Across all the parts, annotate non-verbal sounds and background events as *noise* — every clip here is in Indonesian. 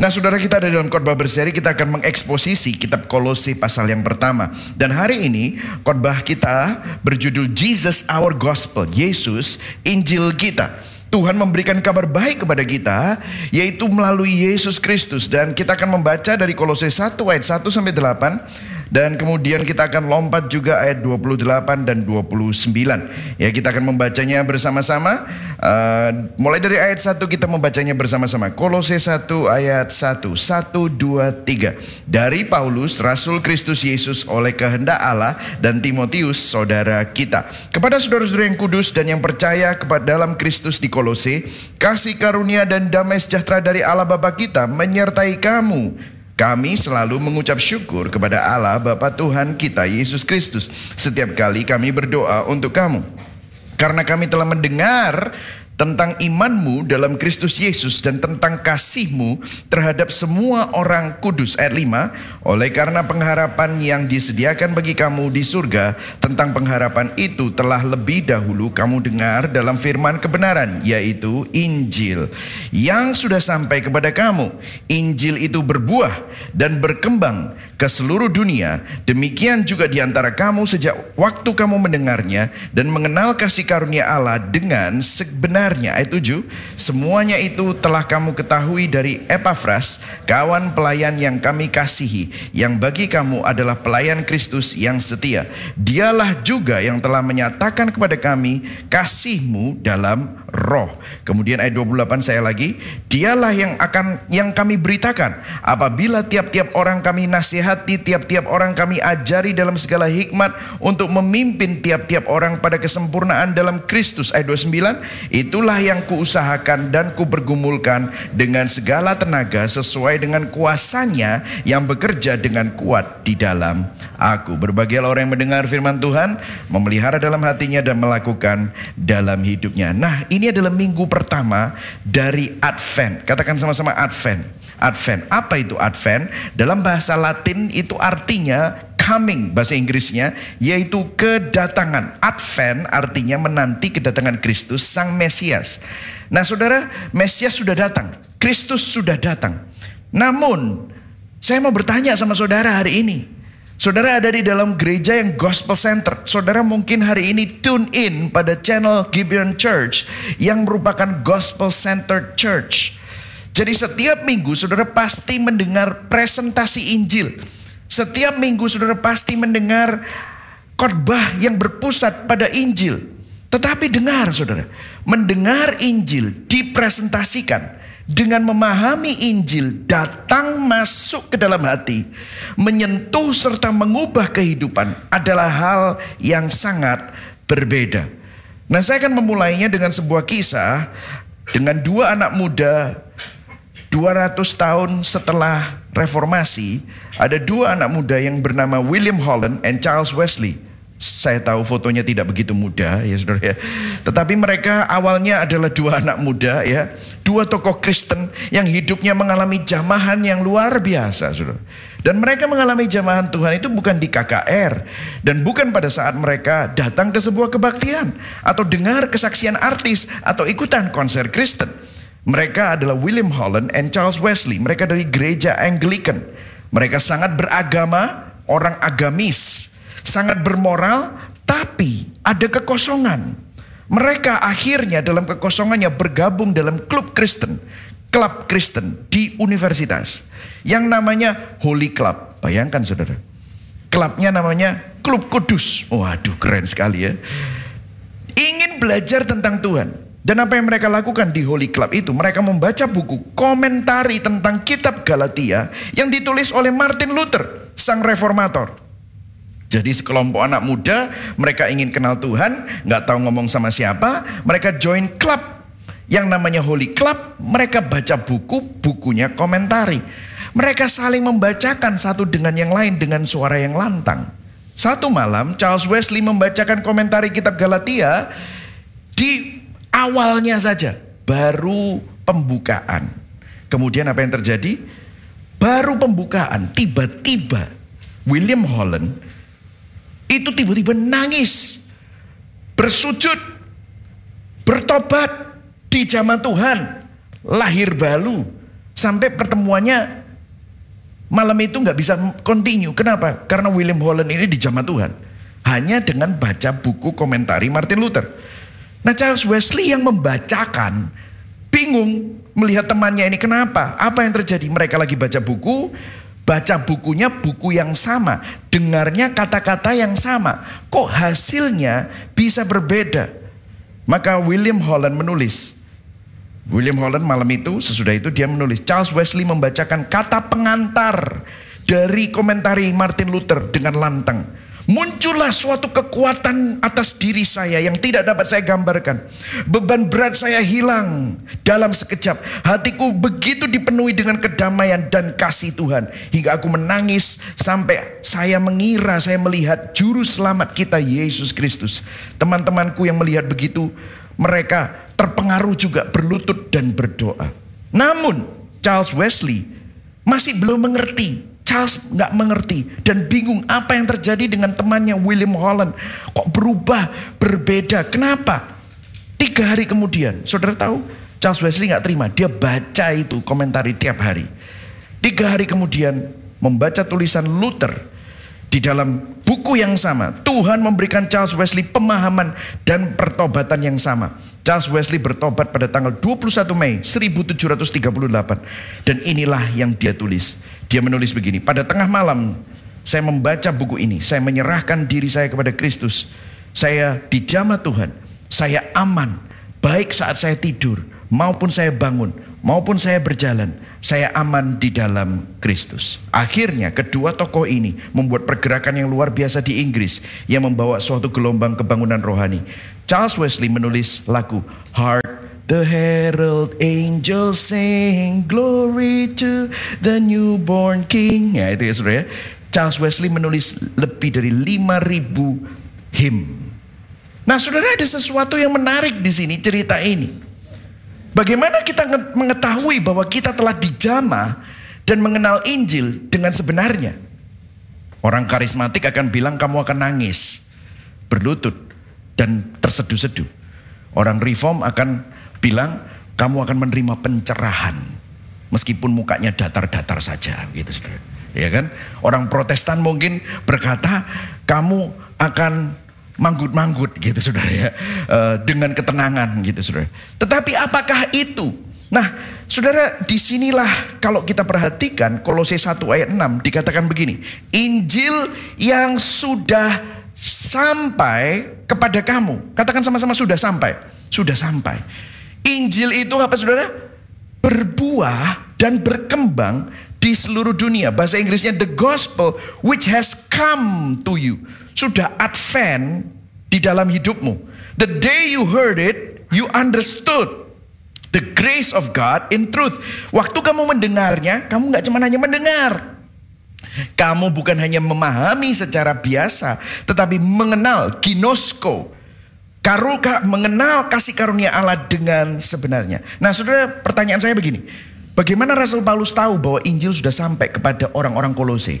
Nah saudara kita ada dalam khotbah berseri kita akan mengeksposisi kitab kolose pasal yang pertama. Dan hari ini khotbah kita berjudul Jesus Our Gospel. Yesus Injil kita. Tuhan memberikan kabar baik kepada kita yaitu melalui Yesus Kristus dan kita akan membaca dari Kolose 1 ayat 1 sampai 8 dan kemudian kita akan lompat juga ayat 28 dan 29. Ya, kita akan membacanya bersama-sama. Uh, mulai dari ayat 1 kita membacanya bersama-sama. Kolose 1 ayat 1. 1 2 3. Dari Paulus rasul Kristus Yesus oleh kehendak Allah dan Timotius saudara kita. Kepada saudara-saudara yang kudus dan yang percaya kepada dalam Kristus di Kolose, kasih karunia dan damai sejahtera dari Allah Bapa kita menyertai kamu kami selalu mengucap syukur kepada Allah Bapa Tuhan kita Yesus Kristus setiap kali kami berdoa untuk kamu. Karena kami telah mendengar tentang imanmu dalam Kristus Yesus dan tentang kasihmu terhadap semua orang kudus. Ayat 5, oleh karena pengharapan yang disediakan bagi kamu di surga, tentang pengharapan itu telah lebih dahulu kamu dengar dalam firman kebenaran, yaitu Injil, yang sudah sampai kepada kamu. Injil itu berbuah dan berkembang ke seluruh dunia, demikian juga di antara kamu sejak waktu kamu mendengarnya dan mengenal kasih karunia Allah dengan sebenarnya sebenarnya ayat 7 semuanya itu telah kamu ketahui dari Epafras kawan pelayan yang kami kasihi. Yang bagi kamu adalah pelayan Kristus yang setia. Dialah juga yang telah menyatakan kepada kami kasihmu dalam roh. Kemudian ayat 28 saya lagi dialah yang akan yang kami beritakan. Apabila tiap-tiap orang kami nasihati tiap-tiap orang kami ajari dalam segala hikmat untuk memimpin tiap-tiap orang pada kesempurnaan dalam Kristus. Ayat 29 itu itulah yang kuusahakan dan kubergumulkan dengan segala tenaga sesuai dengan kuasanya yang bekerja dengan kuat di dalam aku. Berbahagialah orang yang mendengar firman Tuhan, memelihara dalam hatinya dan melakukan dalam hidupnya. Nah, ini adalah minggu pertama dari Advent. Katakan sama-sama Advent. Advent. Apa itu Advent? Dalam bahasa Latin itu artinya coming bahasa Inggrisnya yaitu kedatangan. Advent artinya menanti kedatangan Kristus sang Mesias. Nah, Saudara, Mesias sudah datang. Kristus sudah datang. Namun, saya mau bertanya sama Saudara hari ini. Saudara ada di dalam gereja yang gospel center. Saudara mungkin hari ini tune in pada channel Gibeon Church yang merupakan gospel center church. Jadi setiap minggu saudara pasti mendengar presentasi Injil. Setiap minggu saudara pasti mendengar khotbah yang berpusat pada Injil. Tetapi dengar saudara, mendengar Injil dipresentasikan dengan memahami Injil datang masuk ke dalam hati, menyentuh serta mengubah kehidupan adalah hal yang sangat berbeda. Nah, saya akan memulainya dengan sebuah kisah dengan dua anak muda 200 tahun setelah reformasi, ada dua anak muda yang bernama William Holland and Charles Wesley. Saya tahu fotonya tidak begitu muda ya saudara ya. Tetapi mereka awalnya adalah dua anak muda ya. Dua tokoh Kristen yang hidupnya mengalami jamahan yang luar biasa saudara. Dan mereka mengalami jamahan Tuhan itu bukan di KKR. Dan bukan pada saat mereka datang ke sebuah kebaktian. Atau dengar kesaksian artis atau ikutan konser Kristen. Mereka adalah William Holland and Charles Wesley. Mereka dari gereja Anglican. Mereka sangat beragama, orang agamis, sangat bermoral, tapi ada kekosongan. Mereka akhirnya dalam kekosongannya bergabung dalam klub Kristen, klub Kristen di universitas yang namanya Holy Club. Bayangkan saudara, klubnya namanya Klub Kudus. Waduh keren sekali ya. Ingin belajar tentang Tuhan, dan apa yang mereka lakukan di Holy Club itu, mereka membaca buku komentari tentang kitab Galatia yang ditulis oleh Martin Luther, sang reformator. Jadi sekelompok anak muda, mereka ingin kenal Tuhan, nggak tahu ngomong sama siapa, mereka join club yang namanya Holy Club, mereka baca buku, bukunya komentari. Mereka saling membacakan satu dengan yang lain dengan suara yang lantang. Satu malam Charles Wesley membacakan komentari kitab Galatia di Awalnya saja, baru pembukaan. Kemudian apa yang terjadi? Baru pembukaan, tiba-tiba William Holland itu tiba-tiba nangis, bersujud, bertobat di zaman Tuhan, lahir baru, Sampai pertemuannya malam itu nggak bisa continue. Kenapa? Karena William Holland ini dijamah Tuhan. Hanya dengan baca buku komentari Martin Luther. Nah Charles Wesley yang membacakan bingung melihat temannya ini kenapa? Apa yang terjadi? Mereka lagi baca buku, baca bukunya buku yang sama, dengarnya kata-kata yang sama. Kok hasilnya bisa berbeda? Maka William Holland menulis, William Holland malam itu sesudah itu dia menulis Charles Wesley membacakan kata pengantar dari komentari Martin Luther dengan lantang. Muncullah suatu kekuatan atas diri saya yang tidak dapat saya gambarkan. Beban berat saya hilang dalam sekejap. Hatiku begitu dipenuhi dengan kedamaian dan kasih Tuhan. Hingga aku menangis sampai saya mengira saya melihat juru selamat kita Yesus Kristus. Teman-temanku yang melihat begitu, mereka terpengaruh juga berlutut dan berdoa. Namun Charles Wesley masih belum mengerti Charles nggak mengerti dan bingung apa yang terjadi dengan temannya William Holland. Kok berubah, berbeda. Kenapa? Tiga hari kemudian, saudara tahu Charles Wesley nggak terima. Dia baca itu komentari tiap hari. Tiga hari kemudian membaca tulisan Luther di dalam buku yang sama. Tuhan memberikan Charles Wesley pemahaman dan pertobatan yang sama. Charles Wesley bertobat pada tanggal 21 Mei 1738. Dan inilah yang dia tulis. Dia menulis begini, pada tengah malam saya membaca buku ini, saya menyerahkan diri saya kepada Kristus. Saya dijamah Tuhan, saya aman, baik saat saya tidur maupun saya bangun, maupun saya berjalan, saya aman di dalam Kristus. Akhirnya kedua tokoh ini membuat pergerakan yang luar biasa di Inggris yang membawa suatu gelombang kebangunan rohani. Charles Wesley menulis lagu Heart The herald angels sing glory to the newborn king. Ya itu ya saudara ya. Charles Wesley menulis lebih dari 5000 hymn. Nah saudara ada sesuatu yang menarik di sini cerita ini. Bagaimana kita mengetahui bahwa kita telah dijamah dan mengenal Injil dengan sebenarnya? Orang karismatik akan bilang kamu akan nangis, berlutut, dan terseduh-seduh. Orang reform akan bilang kamu akan menerima pencerahan meskipun mukanya datar-datar saja gitu Saudara. Ya kan? Orang Protestan mungkin berkata kamu akan manggut-manggut gitu Saudara ya. E, dengan ketenangan gitu Saudara. Tetapi apakah itu? Nah, Saudara, di sinilah kalau kita perhatikan Kolose 1 ayat 6 dikatakan begini. Injil yang sudah sampai kepada kamu. Katakan sama-sama sudah sampai. Sudah sampai. Injil itu apa saudara? Berbuah dan berkembang di seluruh dunia. Bahasa Inggrisnya the gospel which has come to you. Sudah advent di dalam hidupmu. The day you heard it, you understood the grace of God in truth. Waktu kamu mendengarnya, kamu nggak cuma hanya mendengar. Kamu bukan hanya memahami secara biasa, tetapi mengenal ginosko, Karuka mengenal kasih karunia Allah dengan sebenarnya. Nah saudara pertanyaan saya begini. Bagaimana Rasul Paulus tahu bahwa Injil sudah sampai kepada orang-orang Kolose?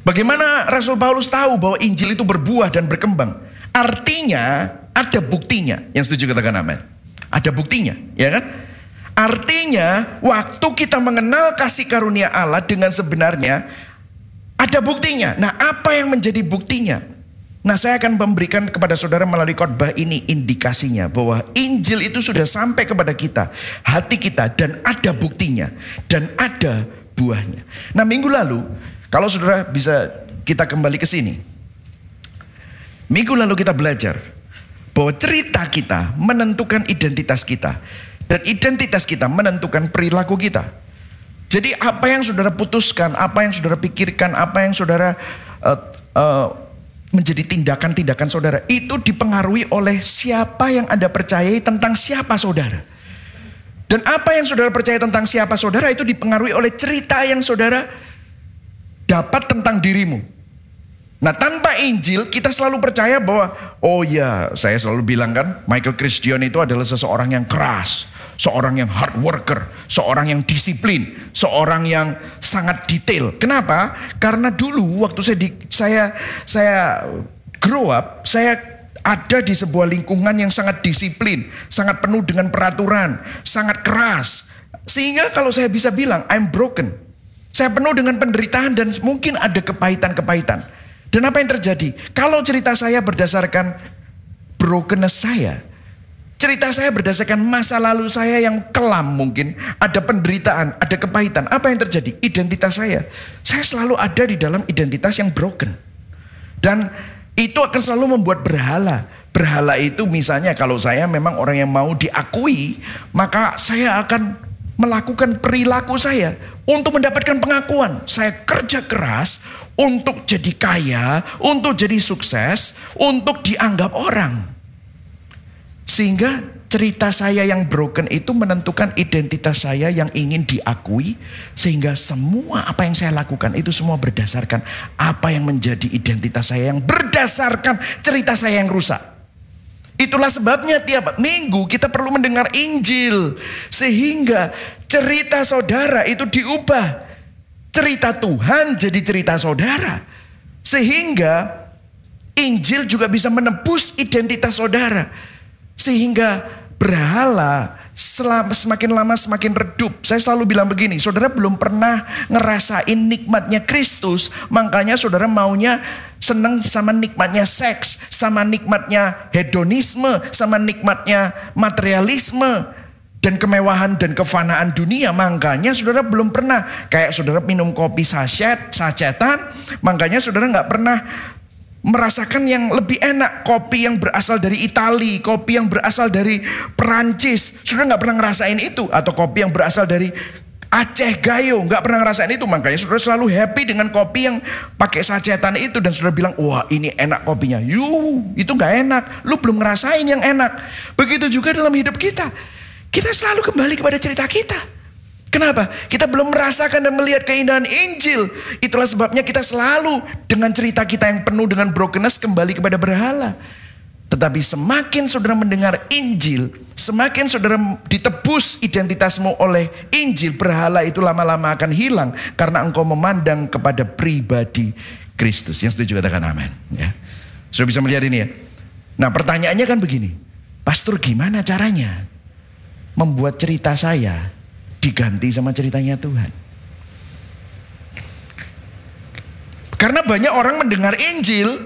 Bagaimana Rasul Paulus tahu bahwa Injil itu berbuah dan berkembang? Artinya ada buktinya. Yang setuju katakan amin. Ada buktinya, ya kan? Artinya waktu kita mengenal kasih karunia Allah dengan sebenarnya ada buktinya. Nah, apa yang menjadi buktinya? Nah saya akan memberikan kepada saudara melalui khotbah ini indikasinya bahwa Injil itu sudah sampai kepada kita, hati kita dan ada buktinya dan ada buahnya. Nah minggu lalu kalau saudara bisa kita kembali ke sini. Minggu lalu kita belajar bahwa cerita kita menentukan identitas kita dan identitas kita menentukan perilaku kita. Jadi apa yang saudara putuskan, apa yang saudara pikirkan, apa yang saudara uh, uh, menjadi tindakan-tindakan saudara itu dipengaruhi oleh siapa yang Anda percayai tentang siapa saudara. Dan apa yang saudara percaya tentang siapa saudara itu dipengaruhi oleh cerita yang saudara dapat tentang dirimu. Nah tanpa Injil kita selalu percaya bahwa oh ya saya selalu bilang kan Michael Christian itu adalah seseorang yang keras seorang yang hard worker, seorang yang disiplin, seorang yang sangat detail. Kenapa? Karena dulu waktu saya di, saya saya grow up, saya ada di sebuah lingkungan yang sangat disiplin, sangat penuh dengan peraturan, sangat keras. Sehingga kalau saya bisa bilang I'm broken. Saya penuh dengan penderitaan dan mungkin ada kepahitan-kepahitan. Dan apa yang terjadi? Kalau cerita saya berdasarkan brokenness saya, cerita saya berdasarkan masa lalu saya yang kelam mungkin, ada penderitaan, ada kepahitan. Apa yang terjadi? Identitas saya. Saya selalu ada di dalam identitas yang broken. Dan itu akan selalu membuat berhala. Berhala itu misalnya kalau saya memang orang yang mau diakui, maka saya akan melakukan perilaku saya untuk mendapatkan pengakuan. Saya kerja keras untuk jadi kaya, untuk jadi sukses, untuk dianggap orang. Sehingga cerita saya yang broken itu menentukan identitas saya yang ingin diakui. Sehingga semua apa yang saya lakukan itu semua berdasarkan apa yang menjadi identitas saya yang berdasarkan cerita saya yang rusak. Itulah sebabnya tiap minggu kita perlu mendengar Injil. Sehingga cerita saudara itu diubah. Cerita Tuhan jadi cerita saudara. Sehingga Injil juga bisa menebus identitas saudara. Sehingga berhala selama, semakin lama semakin redup. Saya selalu bilang begini, saudara belum pernah ngerasain nikmatnya Kristus, makanya saudara maunya senang sama nikmatnya seks, sama nikmatnya hedonisme, sama nikmatnya materialisme dan kemewahan dan kefanaan dunia. Makanya saudara belum pernah kayak saudara minum kopi sachet, sachetan, makanya saudara nggak pernah merasakan yang lebih enak kopi yang berasal dari Itali, kopi yang berasal dari Perancis. Sudah nggak pernah ngerasain itu atau kopi yang berasal dari Aceh Gayo nggak pernah ngerasain itu makanya sudah selalu happy dengan kopi yang pakai sacetan itu dan sudah bilang wah ini enak kopinya. Yu itu nggak enak, lu belum ngerasain yang enak. Begitu juga dalam hidup kita, kita selalu kembali kepada cerita kita. Kenapa? Kita belum merasakan dan melihat keindahan Injil. Itulah sebabnya kita selalu dengan cerita kita yang penuh dengan brokenness kembali kepada berhala. Tetapi semakin saudara mendengar Injil, semakin saudara ditebus identitasmu oleh Injil, berhala itu lama-lama akan hilang karena engkau memandang kepada pribadi Kristus. Yang setuju katakan amin. Ya. Sudah bisa melihat ini ya. Nah pertanyaannya kan begini, Pastor gimana caranya membuat cerita saya diganti sama ceritanya Tuhan. Karena banyak orang mendengar Injil,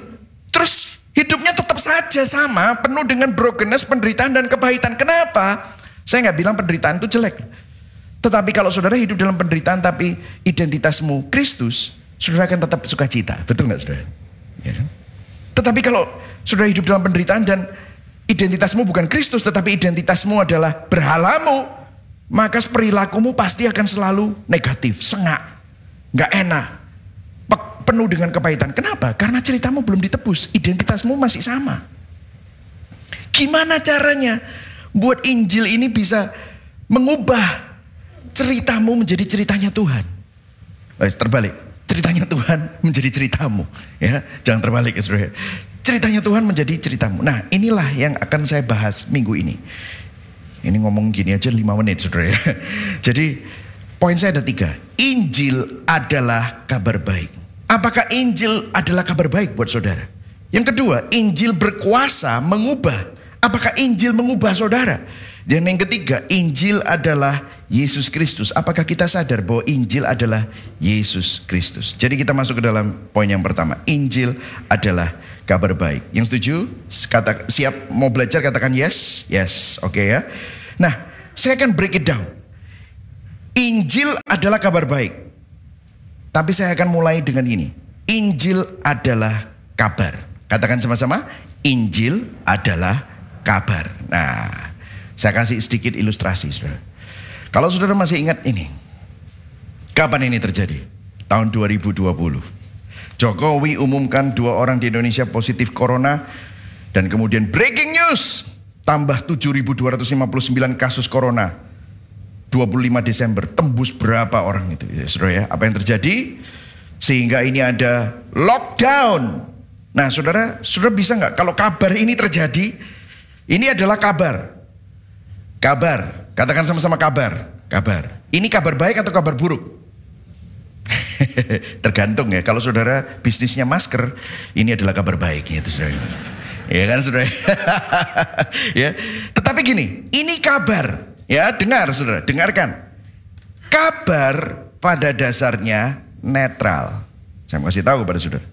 terus hidupnya tetap saja sama, penuh dengan brokenness, penderitaan dan kepahitan. Kenapa? Saya nggak bilang penderitaan itu jelek. Tetapi kalau saudara hidup dalam penderitaan tapi identitasmu Kristus, saudara akan tetap sukacita. Betul nggak saudara? Ya kan? Tetapi kalau saudara hidup dalam penderitaan dan identitasmu bukan Kristus, tetapi identitasmu adalah berhalamu, maka perilakumu pasti akan selalu negatif, sengak, nggak enak, penuh dengan kepahitan. Kenapa? Karena ceritamu belum ditebus, identitasmu masih sama. Gimana caranya buat Injil ini bisa mengubah ceritamu menjadi ceritanya Tuhan? Eh, terbalik, ceritanya Tuhan menjadi ceritamu, ya, jangan terbalik ya saudara. Ceritanya Tuhan menjadi ceritamu. Nah, inilah yang akan saya bahas minggu ini. Ini ngomong gini aja 5 menit saudara ya. *laughs* Jadi poin saya ada tiga. Injil adalah kabar baik. Apakah Injil adalah kabar baik buat saudara? Yang kedua, Injil berkuasa mengubah. Apakah Injil mengubah saudara? Dan yang ketiga, Injil adalah Yesus Kristus. Apakah kita sadar bahwa Injil adalah Yesus Kristus? Jadi kita masuk ke dalam poin yang pertama. Injil adalah kabar baik. Yang setuju? Kata, siap mau belajar katakan yes? Yes, oke okay ya. Nah, saya akan break it down. Injil adalah kabar baik. Tapi saya akan mulai dengan ini. Injil adalah kabar. Katakan sama-sama, Injil adalah kabar. Nah, saya kasih sedikit ilustrasi, saudara. Kalau saudara masih ingat ini, kapan ini terjadi? Tahun 2020. Jokowi umumkan dua orang di Indonesia positif corona dan kemudian breaking news tambah 7.259 kasus corona. 25 Desember tembus berapa orang itu? Ya saudara ya apa yang terjadi? Sehingga ini ada lockdown. Nah saudara saudara bisa nggak? Kalau kabar ini terjadi ini adalah kabar. Kabar katakan sama-sama kabar. Kabar. Ini kabar baik atau kabar buruk *laughs* Tergantung ya. Kalau saudara bisnisnya masker, ini adalah kabar baik itu saudara. Ya kan saudara. *laughs* ya. Tetapi gini, ini kabar. Ya dengar saudara, dengarkan. Kabar pada dasarnya netral. Saya kasih tahu kepada saudara.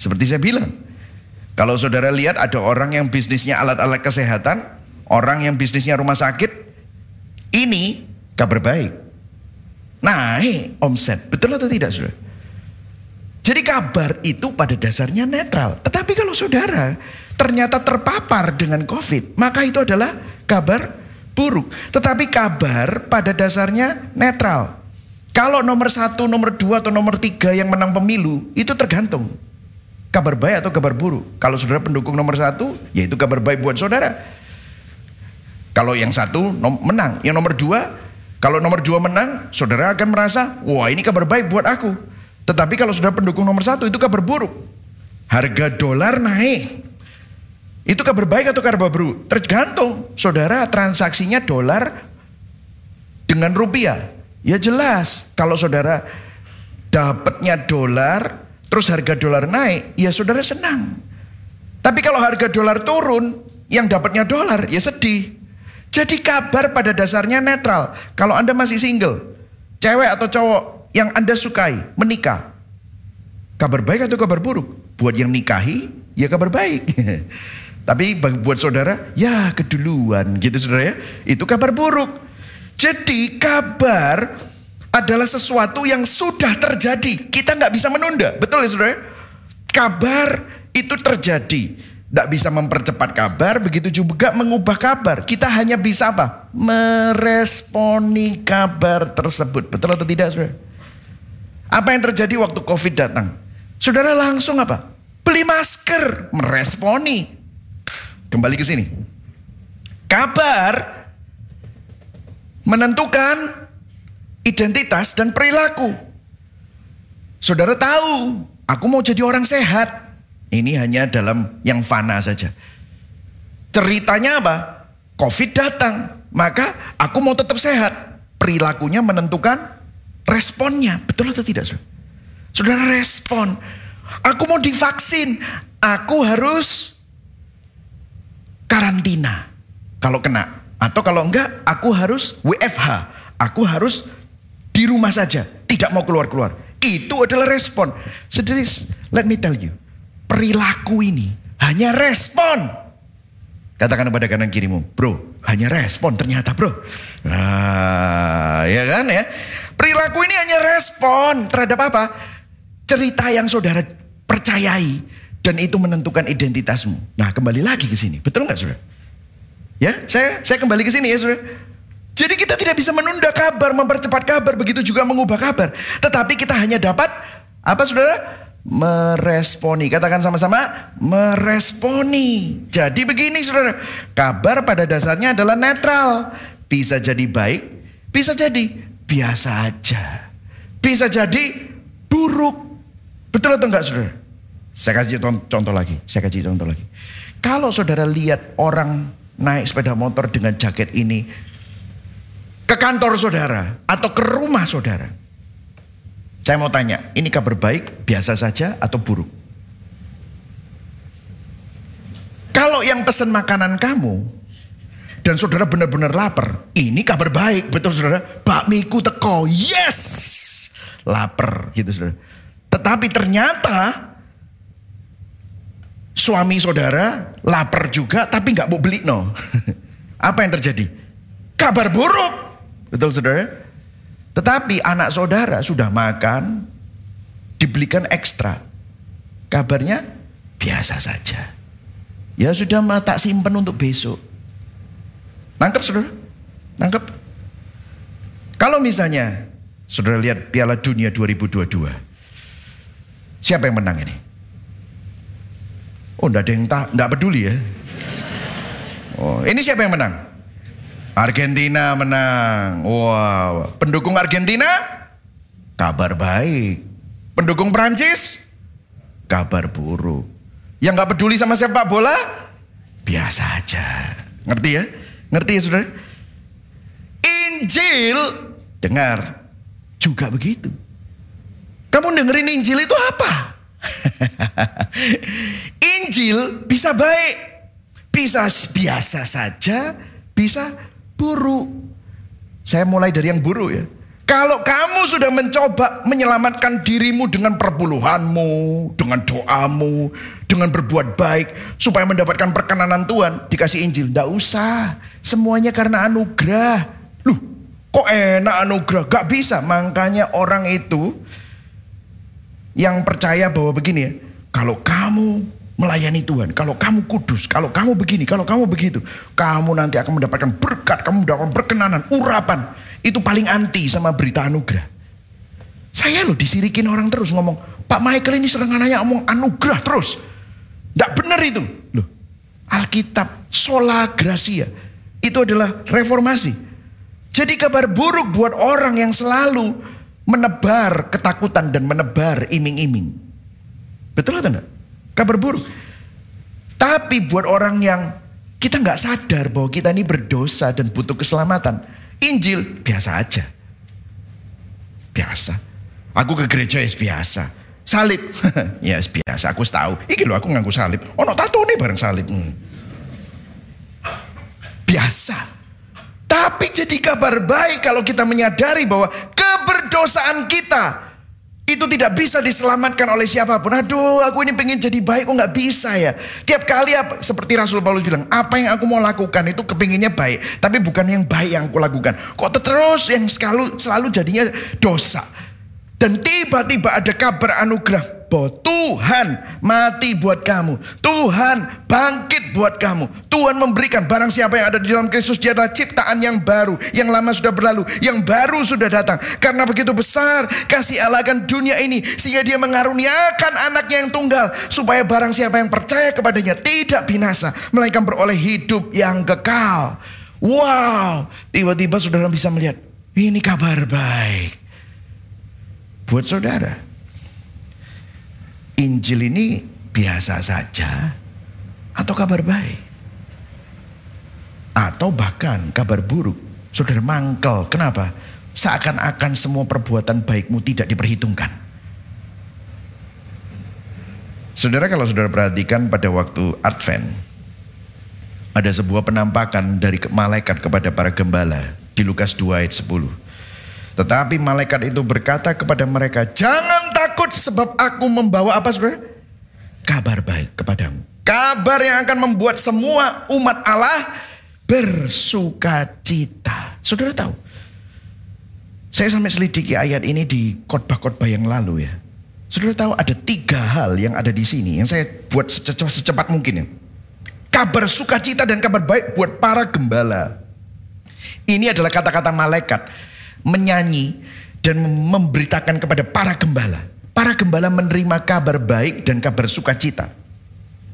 Seperti saya bilang, kalau saudara lihat ada orang yang bisnisnya alat-alat kesehatan, orang yang bisnisnya rumah sakit, ini kabar baik. Naik omset, betul atau tidak saudara? Jadi kabar itu pada dasarnya netral. Tetapi kalau saudara ternyata terpapar dengan COVID, maka itu adalah kabar buruk. Tetapi kabar pada dasarnya netral. Kalau nomor satu, nomor dua, atau nomor tiga yang menang pemilu, itu tergantung kabar baik atau kabar buruk. Kalau saudara pendukung nomor satu, yaitu kabar baik buat saudara. Kalau yang satu menang, yang nomor dua, kalau nomor dua menang, saudara akan merasa, wah ini kabar baik buat aku. Tetapi kalau saudara pendukung nomor satu, itu kabar buruk. Harga dolar naik. Itu kabar baik atau kabar buruk? Tergantung saudara transaksinya dolar dengan rupiah. Ya jelas, kalau saudara dapatnya dolar terus harga dolar naik, ya saudara senang. Tapi kalau harga dolar turun, yang dapatnya dolar, ya sedih. Jadi kabar pada dasarnya netral. Kalau Anda masih single, cewek atau cowok yang Anda sukai menikah, kabar baik atau kabar buruk? Buat yang nikahi, ya kabar baik. *laughs* Tapi buat saudara, ya keduluan gitu saudara ya. Itu kabar buruk. Jadi kabar adalah sesuatu yang sudah terjadi. Kita nggak bisa menunda. Betul ya saudara? Kabar itu terjadi. Nggak bisa mempercepat kabar, begitu juga mengubah kabar. Kita hanya bisa apa? Meresponi kabar tersebut. Betul atau tidak saudara? Apa yang terjadi waktu COVID datang? Saudara langsung apa? Beli masker, meresponi. Kembali ke sini. Kabar menentukan identitas dan perilaku. Saudara tahu, aku mau jadi orang sehat. Ini hanya dalam yang fana saja. Ceritanya apa? Covid datang, maka aku mau tetap sehat. Perilakunya menentukan responnya. Betul atau tidak, saudara? Saudara respon. Aku mau divaksin. Aku harus karantina. Kalau kena. Atau kalau enggak, aku harus WFH. Aku harus di rumah saja, tidak mau keluar-keluar. Itu adalah respon. Sendiri, let me tell you. Perilaku ini hanya respon. Katakan kepada kanan kirimu, bro, hanya respon ternyata bro. Nah, ya kan ya. Perilaku ini hanya respon terhadap apa? Cerita yang saudara percayai dan itu menentukan identitasmu. Nah, kembali lagi ke sini. Betul nggak saudara? Ya, saya saya kembali ke sini ya saudara. Jadi kita tidak bisa menunda kabar, mempercepat kabar, begitu juga mengubah kabar. Tetapi kita hanya dapat apa saudara? Meresponi. Katakan sama-sama, meresponi. Jadi begini saudara, kabar pada dasarnya adalah netral. Bisa jadi baik, bisa jadi biasa aja. Bisa jadi buruk. Betul atau enggak saudara? Saya kasih contoh lagi, saya kasih contoh lagi. Kalau saudara lihat orang naik sepeda motor dengan jaket ini, ke kantor saudara atau ke rumah saudara. Saya mau tanya, ini kabar baik biasa saja atau buruk? Kalau yang pesan makanan kamu dan saudara benar-benar lapar, ini kabar baik, betul saudara? Bakmiku teko, yes, lapar gitu saudara. Tetapi ternyata suami saudara lapar juga, tapi nggak mau beli no. *laughs* Apa yang terjadi? Kabar buruk. Betul saudara? Tetapi anak saudara sudah makan, dibelikan ekstra. Kabarnya biasa saja. Ya sudah tak simpen untuk besok. Nangkep saudara? Nangkep? Kalau misalnya saudara lihat Piala Dunia 2022. Siapa yang menang ini? Oh, enggak ada yang tak, enggak peduli ya. Oh, ini siapa yang menang? Argentina menang. Wow. Pendukung Argentina? Kabar baik. Pendukung Prancis? Kabar buruk. Yang gak peduli sama sepak bola? Biasa aja. Ngerti ya? Ngerti ya saudara? Injil, dengar, juga begitu. Kamu dengerin Injil itu apa? *laughs* Injil bisa baik, bisa biasa saja, bisa buruk. Saya mulai dari yang buruk ya. Kalau kamu sudah mencoba menyelamatkan dirimu dengan perpuluhanmu, dengan doamu, dengan berbuat baik, supaya mendapatkan perkenanan Tuhan, dikasih Injil. Tidak usah, semuanya karena anugerah. Loh, kok enak anugerah? Gak bisa, makanya orang itu yang percaya bahwa begini ya, kalau kamu melayani Tuhan, kalau kamu kudus, kalau kamu begini, kalau kamu begitu, kamu nanti akan mendapatkan berkat, kamu mendapatkan perkenanan, urapan itu paling anti sama berita anugerah. Saya loh disirikin orang terus ngomong, Pak Michael ini sering nanya ngomong anugerah terus. Tidak benar itu. Loh, Alkitab, sola gracia. Itu adalah reformasi. Jadi kabar buruk buat orang yang selalu menebar ketakutan dan menebar iming-iming. Betul atau enggak? Kabar buruk. Tapi buat orang yang kita nggak sadar bahwa kita ini berdosa dan butuh keselamatan. Injil biasa aja. Biasa. Aku ke gereja ya biasa. Salib. *laughs* ya biasa, aku tahu. Iki lo aku nganggu salib. Oh, no tato nih bareng salib. Hmm. Biasa. Tapi jadi kabar baik kalau kita menyadari bahwa keberdosaan kita itu tidak bisa diselamatkan oleh siapa pun. Aduh, aku ini pengen jadi baik, kok nggak bisa ya. Tiap kali apa, seperti Rasul Paulus bilang, apa yang aku mau lakukan itu kepinginnya baik, tapi bukan yang baik yang aku lakukan. Kok terus yang selalu selalu jadinya dosa. Dan tiba-tiba ada kabar anugerah bahwa Tuhan mati buat kamu. Tuhan bangkit buat kamu. Tuhan memberikan barang siapa yang ada di dalam Kristus dia adalah ciptaan yang baru. Yang lama sudah berlalu, yang baru sudah datang. Karena begitu besar kasih Allah akan dunia ini sehingga dia mengaruniakan anaknya yang tunggal supaya barang siapa yang percaya kepadanya tidak binasa melainkan beroleh hidup yang kekal. Wow, tiba-tiba saudara bisa melihat ini kabar baik buat saudara. Injil ini biasa saja atau kabar baik? Atau bahkan kabar buruk. Saudara mangkel. Kenapa? Seakan-akan semua perbuatan baikmu tidak diperhitungkan. Saudara kalau saudara perhatikan pada waktu Advent. Ada sebuah penampakan dari malaikat kepada para gembala. Di Lukas 2 ayat 10. Tetapi malaikat itu berkata kepada mereka, "Jangan takut sebab aku membawa apa Saudara? Kabar baik kepadamu. Kabar yang akan membuat semua umat Allah bersuka cita." Saudara tahu? Saya sampai selidiki ayat ini di khotbah-khotbah yang lalu ya. Saudara tahu ada tiga hal yang ada di sini yang saya buat secepat, secepat mungkin ya. Kabar sukacita dan kabar baik buat para gembala. Ini adalah kata-kata malaikat menyanyi dan memberitakan kepada para gembala. Para gembala menerima kabar baik dan kabar sukacita.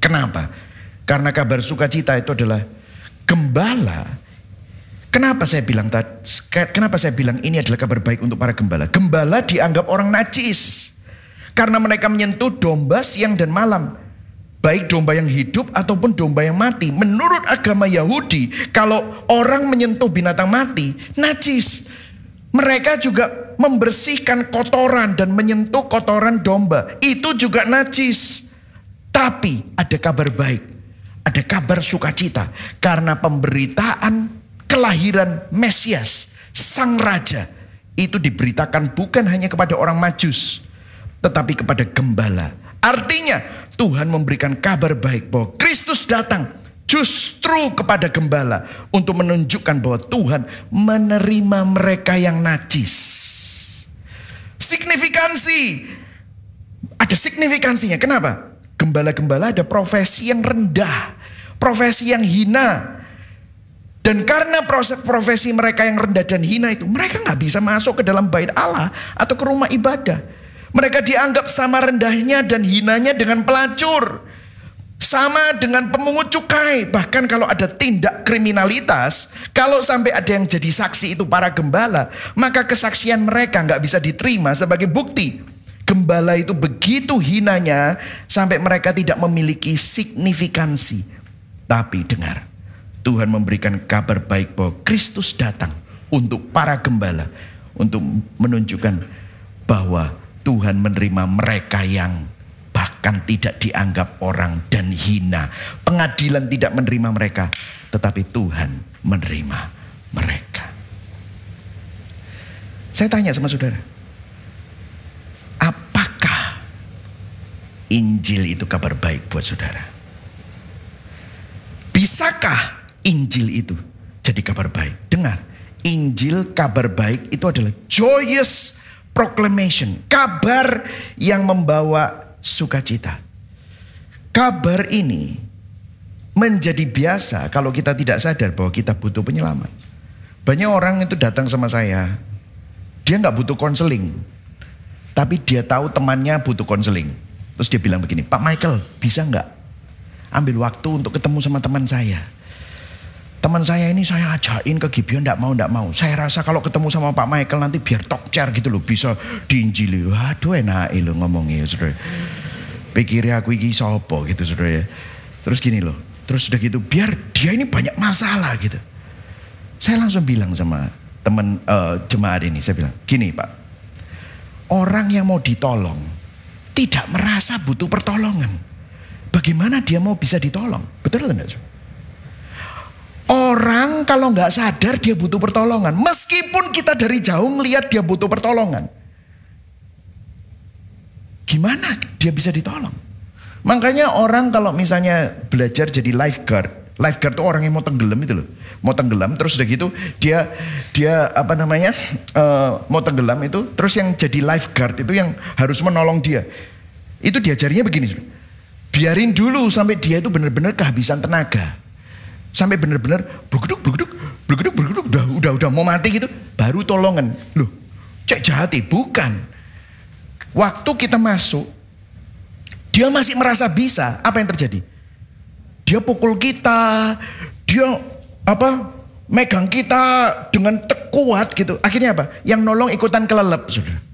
Kenapa? Karena kabar sukacita itu adalah gembala. Kenapa saya bilang kenapa saya bilang ini adalah kabar baik untuk para gembala? Gembala dianggap orang najis. Karena mereka menyentuh domba siang dan malam. Baik domba yang hidup ataupun domba yang mati. Menurut agama Yahudi, kalau orang menyentuh binatang mati, najis. Mereka juga membersihkan kotoran dan menyentuh kotoran domba. Itu juga najis. Tapi ada kabar baik. Ada kabar sukacita. Karena pemberitaan kelahiran Mesias, Sang Raja. Itu diberitakan bukan hanya kepada orang majus. Tetapi kepada gembala. Artinya Tuhan memberikan kabar baik bahwa Kristus datang justru kepada gembala untuk menunjukkan bahwa Tuhan menerima mereka yang najis. Signifikansi. Ada signifikansinya. Kenapa? Gembala-gembala ada profesi yang rendah. Profesi yang hina. Dan karena proses profesi mereka yang rendah dan hina itu, mereka nggak bisa masuk ke dalam bait Allah atau ke rumah ibadah. Mereka dianggap sama rendahnya dan hinanya dengan pelacur. Sama dengan pemungut cukai. Bahkan kalau ada tindak kriminalitas, kalau sampai ada yang jadi saksi itu para gembala, maka kesaksian mereka nggak bisa diterima sebagai bukti. Gembala itu begitu hinanya sampai mereka tidak memiliki signifikansi. Tapi dengar, Tuhan memberikan kabar baik bahwa Kristus datang untuk para gembala. Untuk menunjukkan bahwa Tuhan menerima mereka yang bahkan tidak dianggap orang dan hina. Pengadilan tidak menerima mereka, tetapi Tuhan menerima mereka. Saya tanya sama saudara. Apakah Injil itu kabar baik buat saudara? Bisakah Injil itu jadi kabar baik? Dengar, Injil kabar baik itu adalah joyous proclamation, kabar yang membawa sukacita. Kabar ini menjadi biasa kalau kita tidak sadar bahwa kita butuh penyelamat. Banyak orang itu datang sama saya, dia nggak butuh konseling, tapi dia tahu temannya butuh konseling. Terus dia bilang begini, Pak Michael bisa nggak ambil waktu untuk ketemu sama teman saya? Teman saya ini saya ajakin ke Gibeon nggak mau nggak mau. Saya rasa kalau ketemu sama Pak Michael nanti biar chair gitu loh bisa diinjili. Waduh enak lo ngomongnya saudara. Pikirnya aku iki sopo gitu saudara ya. Terus gini loh. Terus udah gitu biar dia ini banyak masalah gitu. Saya langsung bilang sama teman uh, jemaat ini, saya bilang gini Pak. Orang yang mau ditolong tidak merasa butuh pertolongan. Bagaimana dia mau bisa ditolong? Betul enggak? Orang kalau nggak sadar dia butuh pertolongan. Meskipun kita dari jauh ngelihat dia butuh pertolongan. Gimana dia bisa ditolong? Makanya orang kalau misalnya belajar jadi lifeguard. Lifeguard itu orang yang mau tenggelam itu loh. Mau tenggelam terus udah gitu dia dia apa namanya uh, mau tenggelam itu terus yang jadi lifeguard itu yang harus menolong dia. Itu diajarinya begini. Biarin dulu sampai dia itu benar-benar kehabisan tenaga sampai benar-benar bergeduk bergeduk bergeduk bergeduk. Udah udah udah mau mati gitu baru tolongan. Loh cek jahati bukan. Waktu kita masuk dia masih merasa bisa. Apa yang terjadi? Dia pukul kita dia apa megang kita dengan kuat gitu. Akhirnya apa? Yang nolong ikutan kelelep sudah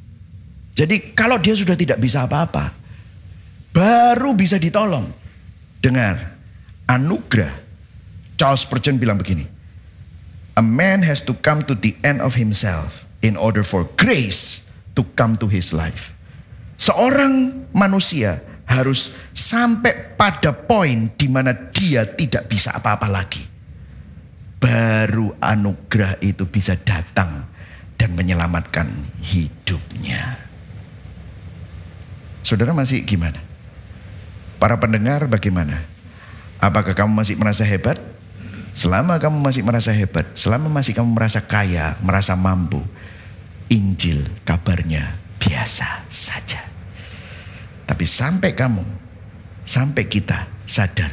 jadi kalau dia sudah tidak bisa apa-apa baru bisa ditolong. Dengar anugerah Charles Spurgeon bilang begini, A man has to come to the end of himself in order for grace to come to his life. Seorang manusia harus sampai pada poin di mana dia tidak bisa apa-apa lagi. Baru anugerah itu bisa datang dan menyelamatkan hidupnya. Saudara masih gimana? Para pendengar bagaimana? Apakah kamu masih merasa hebat? Selama kamu masih merasa hebat, selama masih kamu merasa kaya, merasa mampu, Injil kabarnya biasa saja. Tapi sampai kamu, sampai kita sadar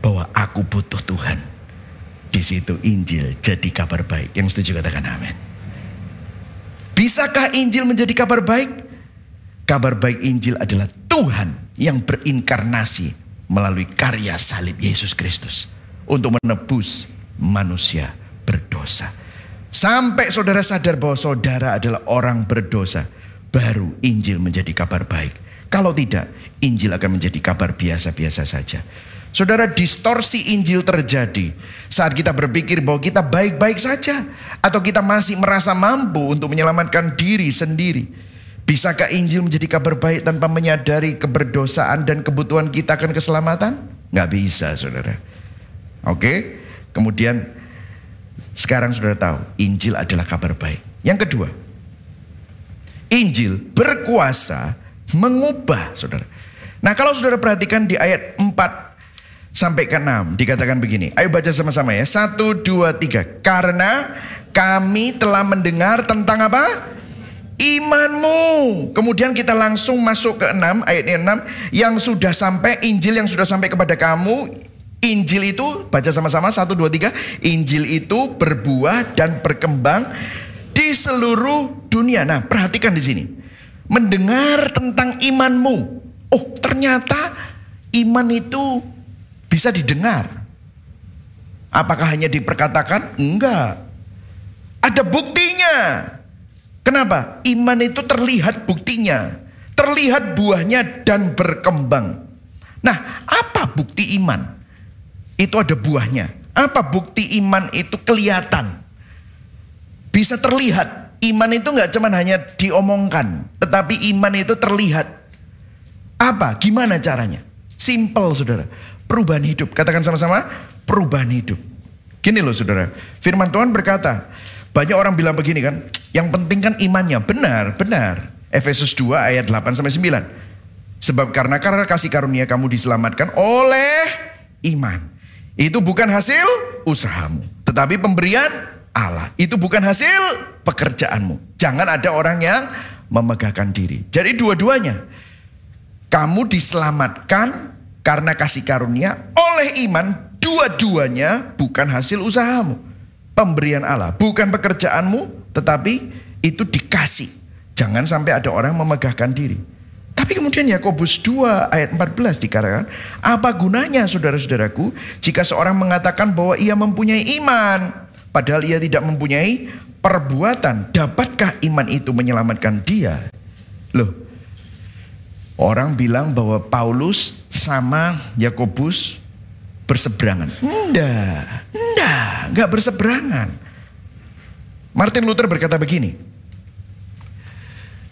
bahwa aku butuh Tuhan. Di situ Injil jadi kabar baik. Yang setuju katakan amin. Bisakah Injil menjadi kabar baik? Kabar baik Injil adalah Tuhan yang berinkarnasi melalui karya salib Yesus Kristus untuk menebus manusia berdosa. Sampai saudara sadar bahwa saudara adalah orang berdosa, baru Injil menjadi kabar baik. Kalau tidak, Injil akan menjadi kabar biasa-biasa saja. Saudara, distorsi Injil terjadi saat kita berpikir bahwa kita baik-baik saja, atau kita masih merasa mampu untuk menyelamatkan diri sendiri. Bisakah Injil menjadi kabar baik tanpa menyadari keberdosaan dan kebutuhan kita akan keselamatan? Nggak bisa, saudara. Oke, kemudian sekarang sudah tahu Injil adalah kabar baik. Yang kedua, Injil berkuasa mengubah saudara. Nah kalau saudara perhatikan di ayat 4 sampai ke 6 dikatakan begini. Ayo baca sama-sama ya. Satu, dua, tiga. Karena kami telah mendengar tentang apa? Imanmu. Kemudian kita langsung masuk ke 6 ayat 6 yang sudah sampai Injil yang sudah sampai kepada kamu Injil itu baca sama-sama satu dua tiga. Injil itu berbuah dan berkembang di seluruh dunia. Nah, perhatikan di sini. Mendengar tentang imanmu. Oh, ternyata iman itu bisa didengar. Apakah hanya diperkatakan? Enggak. Ada buktinya. Kenapa? Iman itu terlihat buktinya. Terlihat buahnya dan berkembang. Nah, apa bukti iman? Itu ada buahnya. Apa bukti iman itu kelihatan? Bisa terlihat. Iman itu nggak cuma hanya diomongkan, tetapi iman itu terlihat. Apa? Gimana caranya? Simple, saudara. Perubahan hidup. Katakan sama-sama, perubahan hidup. Gini loh, saudara. Firman Tuhan berkata, banyak orang bilang begini kan, Yang penting kan imannya. Benar, benar. Efesus 2 ayat 8 sampai 9. Sebab karena karena kasih karunia kamu diselamatkan oleh iman. Itu bukan hasil usahamu, tetapi pemberian Allah. Itu bukan hasil pekerjaanmu. Jangan ada orang yang memegahkan diri. Jadi dua-duanya. Kamu diselamatkan karena kasih karunia oleh iman. Dua-duanya bukan hasil usahamu. Pemberian Allah. Bukan pekerjaanmu tetapi itu dikasih. Jangan sampai ada orang memegahkan diri. Tapi kemudian Yakobus 2 ayat 14 dikatakan, apa gunanya saudara-saudaraku jika seorang mengatakan bahwa ia mempunyai iman padahal ia tidak mempunyai perbuatan, dapatkah iman itu menyelamatkan dia? Loh, orang bilang bahwa Paulus sama Yakobus berseberangan. Enggak, enggak, enggak berseberangan. Martin Luther berkata begini.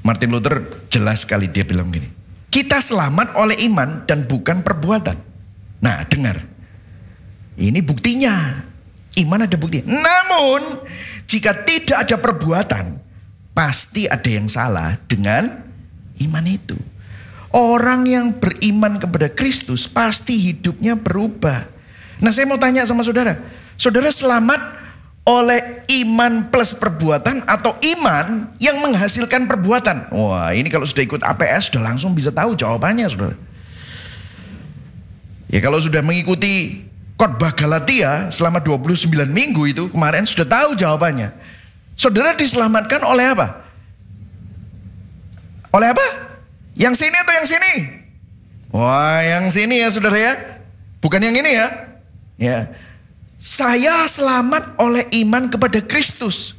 Martin Luther jelas sekali dia bilang begini. Kita selamat oleh iman dan bukan perbuatan. Nah, dengar. Ini buktinya. Iman ada bukti. Namun, jika tidak ada perbuatan, pasti ada yang salah dengan iman itu. Orang yang beriman kepada Kristus pasti hidupnya berubah. Nah, saya mau tanya sama saudara. Saudara selamat oleh iman plus perbuatan atau iman yang menghasilkan perbuatan? Wah, ini kalau sudah ikut APS sudah langsung bisa tahu jawabannya, Saudara. Ya kalau sudah mengikuti khotbah Galatia selama 29 minggu itu kemarin sudah tahu jawabannya. Saudara diselamatkan oleh apa? Oleh apa? Yang sini atau yang sini? Wah, yang sini ya saudara ya. Bukan yang ini ya. Ya. Saya selamat oleh iman kepada Kristus.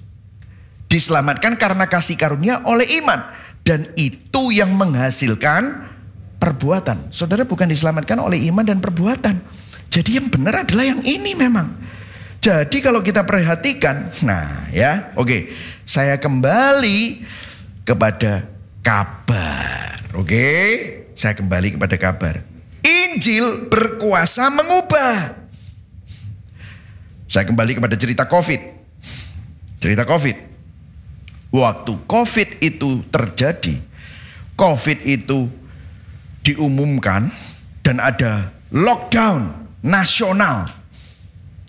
Diselamatkan karena kasih karunia oleh iman. Dan itu yang menghasilkan perbuatan. Saudara bukan diselamatkan oleh iman dan perbuatan jadi yang benar adalah yang ini memang. Jadi kalau kita perhatikan, nah ya, oke, saya kembali kepada kabar, oke, saya kembali kepada kabar. Injil berkuasa mengubah. Saya kembali kepada cerita COVID. Cerita COVID. Waktu COVID itu terjadi, COVID itu diumumkan dan ada lockdown nasional.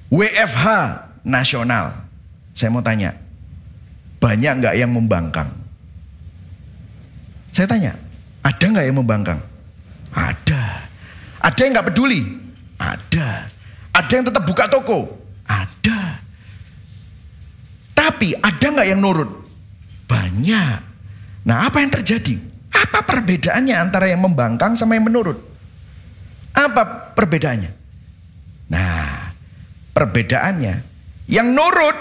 WFH nasional. Saya mau tanya, banyak nggak yang membangkang? Saya tanya, ada nggak yang membangkang? Ada. Ada yang nggak peduli? Ada. Ada yang tetap buka toko? Ada. Tapi ada nggak yang nurut? Banyak. Nah apa yang terjadi? Apa perbedaannya antara yang membangkang sama yang menurut? Apa perbedaannya? Nah, perbedaannya yang nurut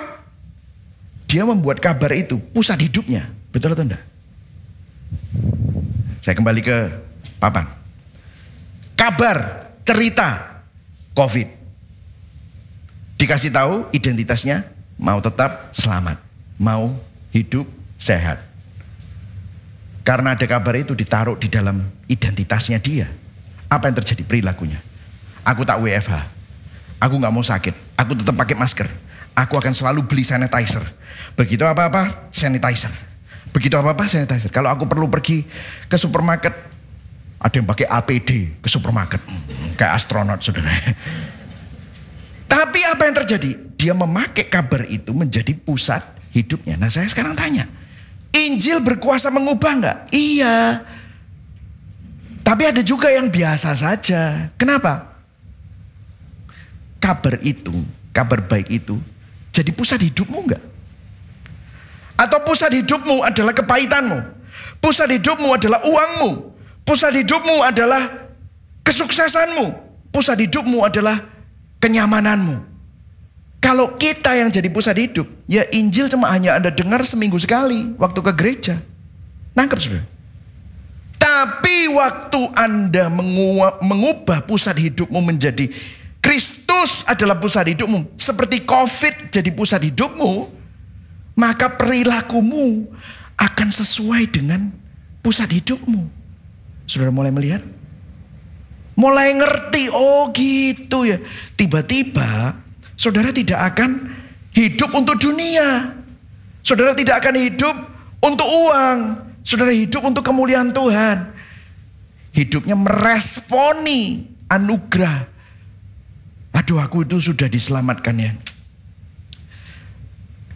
dia membuat kabar itu pusat hidupnya. Betul atau enggak? Saya kembali ke papan. Kabar, cerita COVID. Dikasih tahu identitasnya mau tetap selamat, mau hidup sehat. Karena ada kabar itu ditaruh di dalam identitasnya dia. Apa yang terjadi perilakunya? Aku tak WFH. Aku nggak mau sakit. Aku tetap pakai masker. Aku akan selalu beli sanitizer. Begitu apa-apa, sanitizer. Begitu apa-apa, sanitizer. Kalau aku perlu pergi ke supermarket, ada yang pakai APD ke supermarket. Kayak astronot, saudara. Tapi apa yang terjadi? Dia memakai kabar itu menjadi pusat hidupnya. Nah saya sekarang tanya, Injil berkuasa mengubah nggak? Iya. Tapi ada juga yang biasa saja. Kenapa? kabar itu, kabar baik itu jadi pusat hidupmu enggak? Atau pusat hidupmu adalah kepahitanmu? Pusat hidupmu adalah uangmu? Pusat hidupmu adalah kesuksesanmu? Pusat hidupmu adalah kenyamananmu? Kalau kita yang jadi pusat hidup, ya Injil cuma hanya Anda dengar seminggu sekali waktu ke gereja. Nangkep sudah. Tapi waktu Anda mengubah pusat hidupmu menjadi Kristus adalah pusat hidupmu. Seperti COVID jadi pusat hidupmu. Maka perilakumu akan sesuai dengan pusat hidupmu. Saudara mulai melihat? Mulai ngerti, oh gitu ya. Tiba-tiba saudara tidak akan hidup untuk dunia. Saudara tidak akan hidup untuk uang. Saudara hidup untuk kemuliaan Tuhan. Hidupnya meresponi anugerah. Aduh aku itu sudah diselamatkan ya.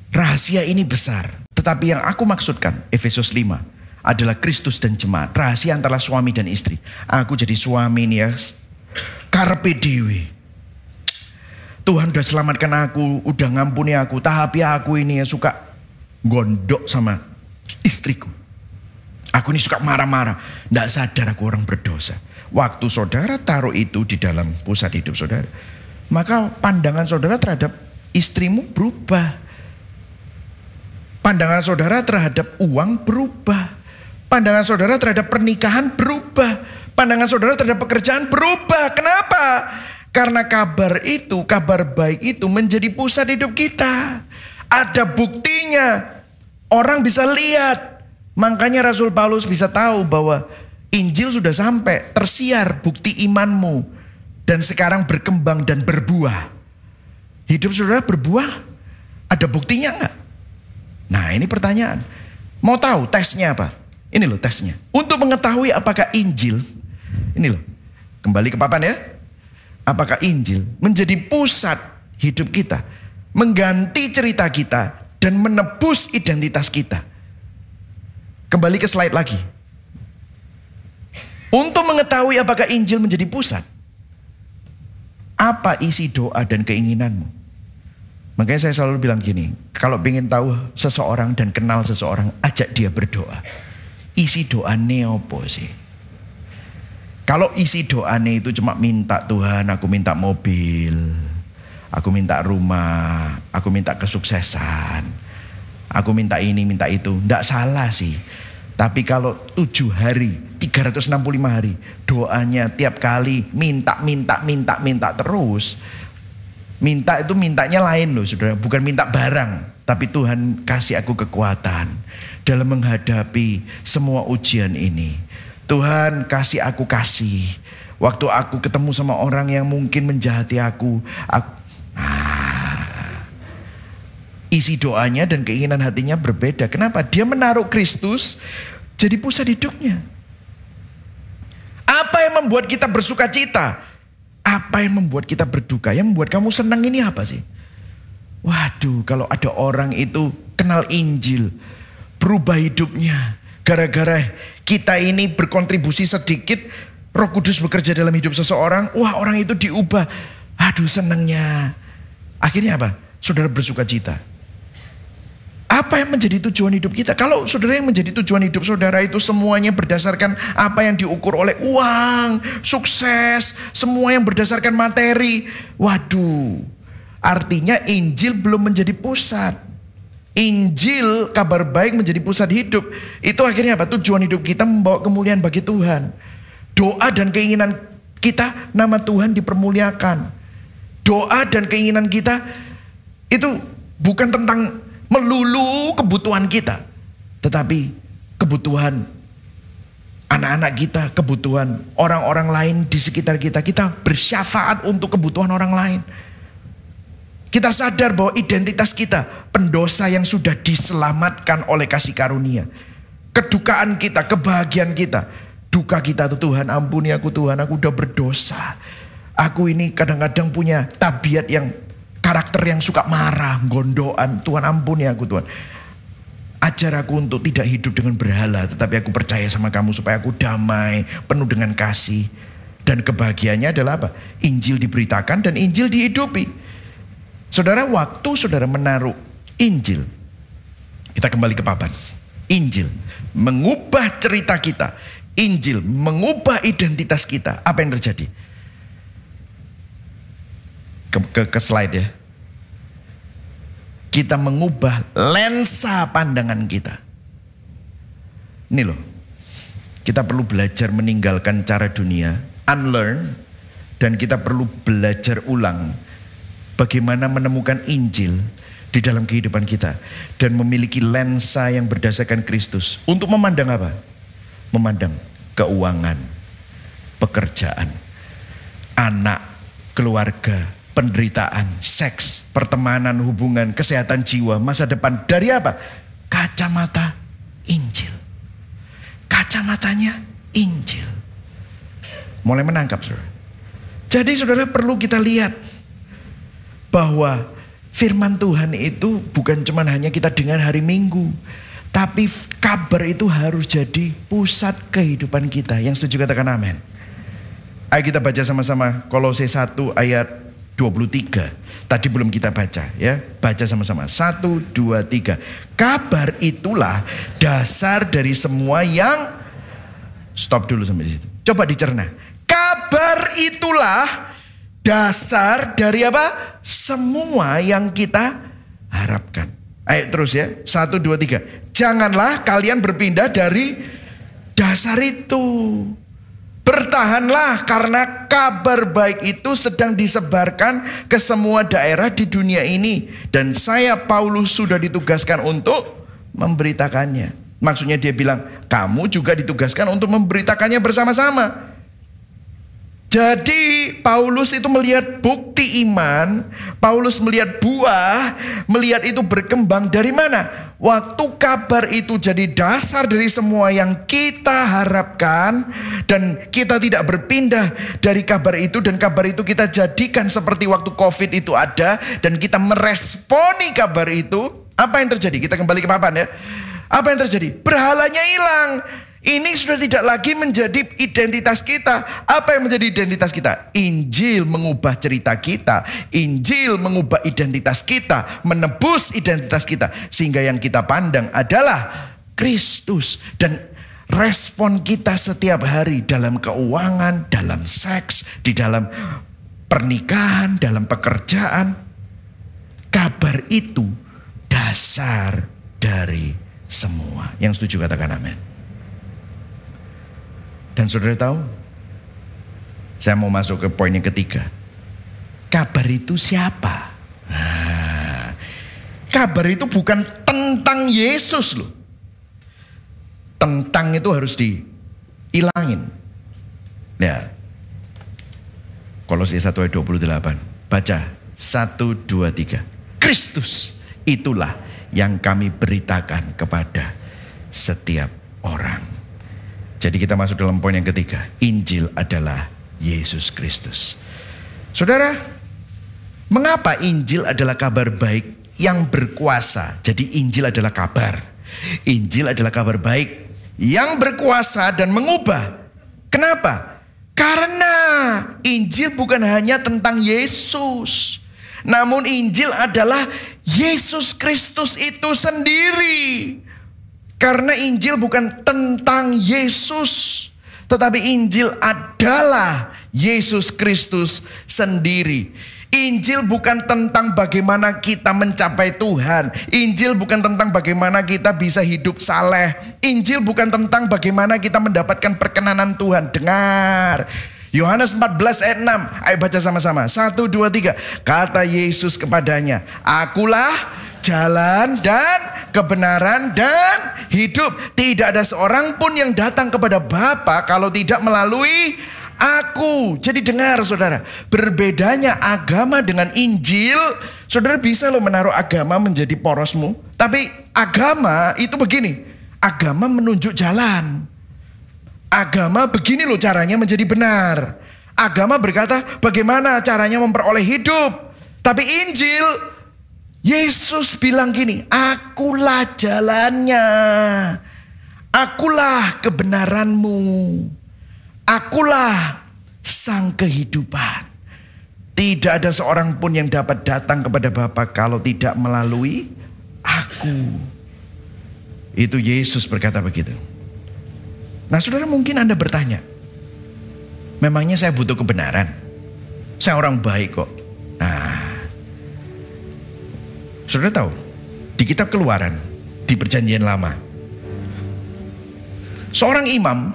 Rahasia ini besar. Tetapi yang aku maksudkan, Efesus 5, adalah Kristus dan jemaat. Rahasia antara suami dan istri. Aku jadi suami ini ya. Karpe dewi. Tuhan udah selamatkan aku, udah ngampuni aku. Tapi aku ini ya suka gondok sama istriku. Aku ini suka marah-marah. Tidak sadar aku orang berdosa. Waktu saudara taruh itu di dalam pusat hidup saudara. Maka pandangan saudara terhadap istrimu berubah. Pandangan saudara terhadap uang berubah. Pandangan saudara terhadap pernikahan berubah. Pandangan saudara terhadap pekerjaan berubah. Kenapa? Karena kabar itu, kabar baik itu menjadi pusat hidup kita. Ada buktinya. Orang bisa lihat. Makanya Rasul Paulus bisa tahu bahwa Injil sudah sampai, tersiar bukti imanmu. Dan sekarang berkembang dan berbuah. Hidup saudara berbuah? Ada buktinya enggak? Nah ini pertanyaan. Mau tahu tesnya apa? Ini loh tesnya. Untuk mengetahui apakah Injil, ini loh, kembali ke papan ya. Apakah Injil menjadi pusat hidup kita, mengganti cerita kita, dan menebus identitas kita. Kembali ke slide lagi. Untuk mengetahui apakah Injil menjadi pusat, apa isi doa dan keinginanmu? Makanya saya selalu bilang gini, kalau ingin tahu seseorang dan kenal seseorang, ajak dia berdoa. Isi doa neopo sih? Kalau isi doanya itu cuma minta Tuhan, aku minta mobil, aku minta rumah, aku minta kesuksesan, aku minta ini, minta itu. Tidak salah sih. Tapi kalau tujuh hari, 365 hari, doanya tiap kali minta, minta, minta, minta terus, Minta itu mintanya lain loh saudara. Bukan minta barang. Tapi Tuhan kasih aku kekuatan. Dalam menghadapi semua ujian ini. Tuhan kasih aku kasih. Waktu aku ketemu sama orang yang mungkin menjahati aku. aku ah, isi doanya dan keinginan hatinya berbeda. Kenapa? Dia menaruh Kristus jadi pusat hidupnya. Apa yang membuat kita bersuka cita? Apa yang membuat kita berduka? Yang membuat kamu senang ini apa sih? Waduh, kalau ada orang itu kenal Injil, berubah hidupnya. Gara-gara kita ini berkontribusi sedikit, roh kudus bekerja dalam hidup seseorang, wah orang itu diubah. Aduh senangnya. Akhirnya apa? Saudara bersuka cita. Apa yang menjadi tujuan hidup kita? Kalau saudara yang menjadi tujuan hidup saudara itu semuanya berdasarkan apa yang diukur oleh uang, sukses, semua yang berdasarkan materi. Waduh, artinya Injil belum menjadi pusat. Injil, kabar baik menjadi pusat hidup. Itu akhirnya apa? Tujuan hidup kita membawa kemuliaan bagi Tuhan. Doa dan keinginan kita, nama Tuhan dipermuliakan. Doa dan keinginan kita itu bukan tentang melulu kebutuhan kita, tetapi kebutuhan anak-anak kita, kebutuhan orang-orang lain di sekitar kita. Kita bersyafaat untuk kebutuhan orang lain. Kita sadar bahwa identitas kita pendosa yang sudah diselamatkan oleh kasih karunia. Kedukaan kita, kebahagiaan kita. Duka kita tuh Tuhan ampuni aku Tuhan aku udah berdosa. Aku ini kadang-kadang punya tabiat yang karakter yang suka marah, gondoan. Tuhan ampuni aku Tuhan. Ajar aku untuk tidak hidup dengan berhala, tetapi aku percaya sama kamu supaya aku damai, penuh dengan kasih. Dan kebahagiaannya adalah apa? Injil diberitakan dan Injil dihidupi. Saudara, waktu saudara menaruh Injil, kita kembali ke papan. Injil mengubah cerita kita. Injil mengubah identitas kita. Apa yang terjadi? ke, ke, ke slide ya. Kita mengubah lensa pandangan kita. Ini loh. Kita perlu belajar meninggalkan cara dunia, unlearn dan kita perlu belajar ulang bagaimana menemukan Injil di dalam kehidupan kita dan memiliki lensa yang berdasarkan Kristus untuk memandang apa? Memandang keuangan, pekerjaan, anak, keluarga, penderitaan, seks, pertemanan, hubungan, kesehatan jiwa, masa depan dari apa? Kacamata Injil. Kacamatanya Injil. Mulai menangkap saudara. Jadi saudara perlu kita lihat bahwa firman Tuhan itu bukan cuma hanya kita dengar hari Minggu. Tapi kabar itu harus jadi pusat kehidupan kita. Yang setuju katakan amin. Ayo kita baca sama-sama Kolose 1 ayat 23. Tadi belum kita baca ya. Baca sama-sama. 1, 2, 3. Kabar itulah dasar dari semua yang... Stop dulu sampai di situ. Coba dicerna. Kabar itulah dasar dari apa? Semua yang kita harapkan. Ayo terus ya. Satu, dua, tiga. Janganlah kalian berpindah dari dasar itu. Bertahanlah karena kabar baik itu sedang disebarkan ke semua daerah di dunia ini. Dan saya Paulus sudah ditugaskan untuk memberitakannya. Maksudnya dia bilang, kamu juga ditugaskan untuk memberitakannya bersama-sama. Jadi Paulus itu melihat bukti iman, Paulus melihat buah, melihat itu berkembang dari mana? Waktu kabar itu jadi dasar dari semua yang kita harapkan dan kita tidak berpindah dari kabar itu dan kabar itu kita jadikan seperti waktu Covid itu ada dan kita meresponi kabar itu, apa yang terjadi? Kita kembali ke papan ya. Apa yang terjadi? Berhalanya hilang. Ini sudah tidak lagi menjadi identitas kita. Apa yang menjadi identitas kita? Injil mengubah cerita kita. Injil mengubah identitas kita. Menebus identitas kita. Sehingga yang kita pandang adalah Kristus. Dan respon kita setiap hari dalam keuangan, dalam seks, di dalam pernikahan, dalam pekerjaan. Kabar itu dasar dari semua. Yang setuju katakan amin. Dan saudara tahu, saya mau masuk ke poin yang ketiga. Kabar itu siapa? Nah, kabar itu bukan tentang Yesus loh. Tentang itu harus dihilangin. Ya. Kolose 1 ayat 28. Baca. 1, 2, 3. Kristus itulah yang kami beritakan kepada setiap orang. Jadi kita masuk dalam poin yang ketiga. Injil adalah Yesus Kristus. Saudara, mengapa Injil adalah kabar baik yang berkuasa? Jadi Injil adalah kabar. Injil adalah kabar baik yang berkuasa dan mengubah. Kenapa? Karena Injil bukan hanya tentang Yesus. Namun Injil adalah Yesus Kristus itu sendiri. Karena Injil bukan tentang Yesus, tetapi Injil adalah Yesus Kristus sendiri. Injil bukan tentang bagaimana kita mencapai Tuhan. Injil bukan tentang bagaimana kita bisa hidup saleh. Injil bukan tentang bagaimana kita mendapatkan perkenanan Tuhan. Dengar. Yohanes 14 ayat 6. Ayo baca sama-sama. 1, 2, 3. Kata Yesus kepadanya. Akulah jalan dan kebenaran dan hidup. Tidak ada seorang pun yang datang kepada Bapa kalau tidak melalui aku. Jadi dengar saudara, berbedanya agama dengan Injil, saudara bisa loh menaruh agama menjadi porosmu. Tapi agama itu begini, agama menunjuk jalan. Agama begini loh caranya menjadi benar. Agama berkata bagaimana caranya memperoleh hidup. Tapi Injil Yesus bilang gini, akulah jalannya. Akulah kebenaranmu. Akulah sang kehidupan. Tidak ada seorang pun yang dapat datang kepada Bapa kalau tidak melalui aku. Itu Yesus berkata begitu. Nah saudara mungkin Anda bertanya. Memangnya saya butuh kebenaran? Saya orang baik kok. Nah Saudara tahu, di kitab keluaran, di perjanjian lama. Seorang imam,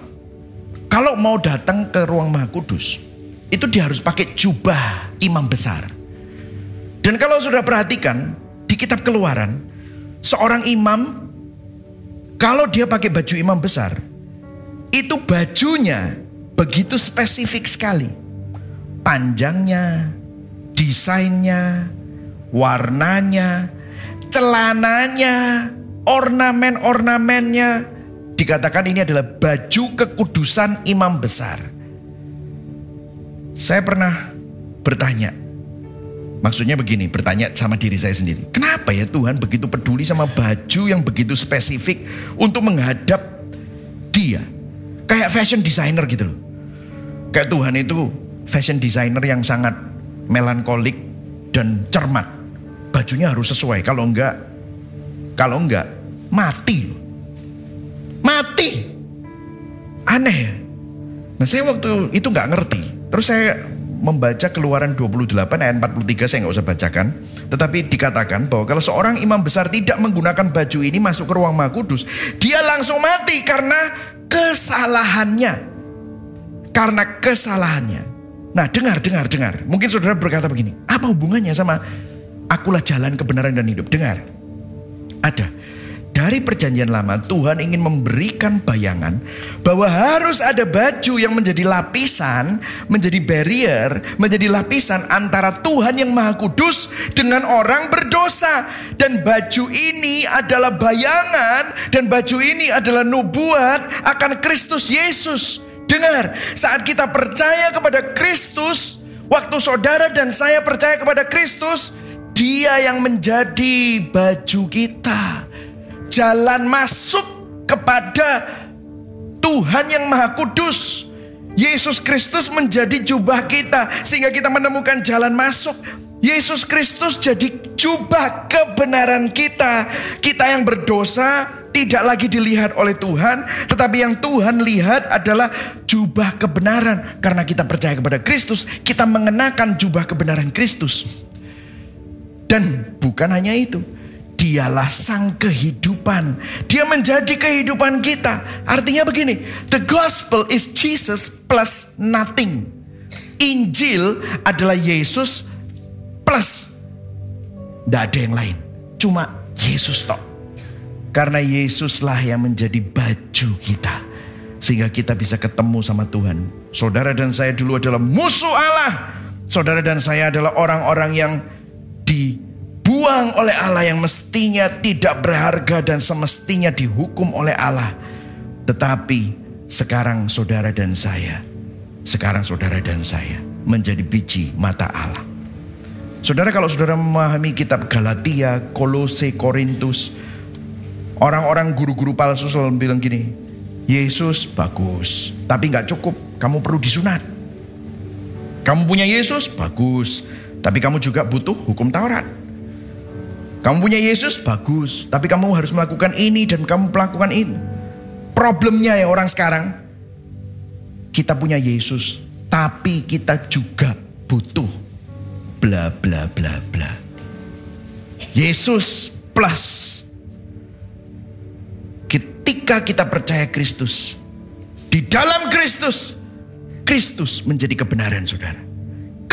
kalau mau datang ke ruang maha kudus, itu dia harus pakai jubah imam besar. Dan kalau sudah perhatikan, di kitab keluaran, seorang imam, kalau dia pakai baju imam besar, itu bajunya begitu spesifik sekali. Panjangnya, desainnya, warnanya, celananya, ornamen-ornamennya. Dikatakan ini adalah baju kekudusan imam besar. Saya pernah bertanya, maksudnya begini, bertanya sama diri saya sendiri. Kenapa ya Tuhan begitu peduli sama baju yang begitu spesifik untuk menghadap dia? Kayak fashion designer gitu loh. Kayak Tuhan itu fashion designer yang sangat melankolik dan cermat. Bajunya harus sesuai, kalau enggak, kalau enggak, mati. Mati. Aneh. Nah saya waktu itu nggak ngerti. Terus saya membaca keluaran 28 ayat 43 saya nggak usah bacakan. Tetapi dikatakan bahwa kalau seorang imam besar tidak menggunakan baju ini masuk ke ruang maha kudus. Dia langsung mati karena kesalahannya. Karena kesalahannya. Nah dengar, dengar, dengar. Mungkin saudara berkata begini. Apa hubungannya sama akulah jalan kebenaran dan hidup? Dengar. Ada dari perjanjian lama Tuhan ingin memberikan bayangan bahwa harus ada baju yang menjadi lapisan, menjadi barrier, menjadi lapisan antara Tuhan yang Maha Kudus dengan orang berdosa. Dan baju ini adalah bayangan dan baju ini adalah nubuat akan Kristus Yesus. Dengar, saat kita percaya kepada Kristus, waktu saudara dan saya percaya kepada Kristus, dia yang menjadi baju kita jalan masuk kepada Tuhan yang Maha Kudus. Yesus Kristus menjadi jubah kita sehingga kita menemukan jalan masuk. Yesus Kristus jadi jubah kebenaran kita. Kita yang berdosa tidak lagi dilihat oleh Tuhan, tetapi yang Tuhan lihat adalah jubah kebenaran. Karena kita percaya kepada Kristus, kita mengenakan jubah kebenaran Kristus. Dan bukan hanya itu, Dialah sang kehidupan. Dia menjadi kehidupan kita. Artinya begini, the gospel is Jesus plus nothing. Injil adalah Yesus plus tidak ada yang lain. Cuma Yesus tok. Karena Yesuslah yang menjadi baju kita. Sehingga kita bisa ketemu sama Tuhan. Saudara dan saya dulu adalah musuh Allah. Saudara dan saya adalah orang-orang yang dibuang oleh Allah yang mestinya tidak berharga dan semestinya dihukum oleh Allah. Tetapi sekarang saudara dan saya, sekarang saudara dan saya menjadi biji mata Allah. Saudara kalau saudara memahami kitab Galatia, Kolose, Korintus, orang-orang guru-guru palsu selalu bilang gini, Yesus bagus, tapi nggak cukup, kamu perlu disunat. Kamu punya Yesus bagus, tapi kamu juga butuh hukum Taurat. Kamu punya Yesus bagus, tapi kamu harus melakukan ini dan kamu melakukan ini. Problemnya ya orang sekarang, kita punya Yesus, tapi kita juga butuh bla bla bla bla. Yesus plus ketika kita percaya Kristus, di dalam Kristus, Kristus menjadi kebenaran saudara.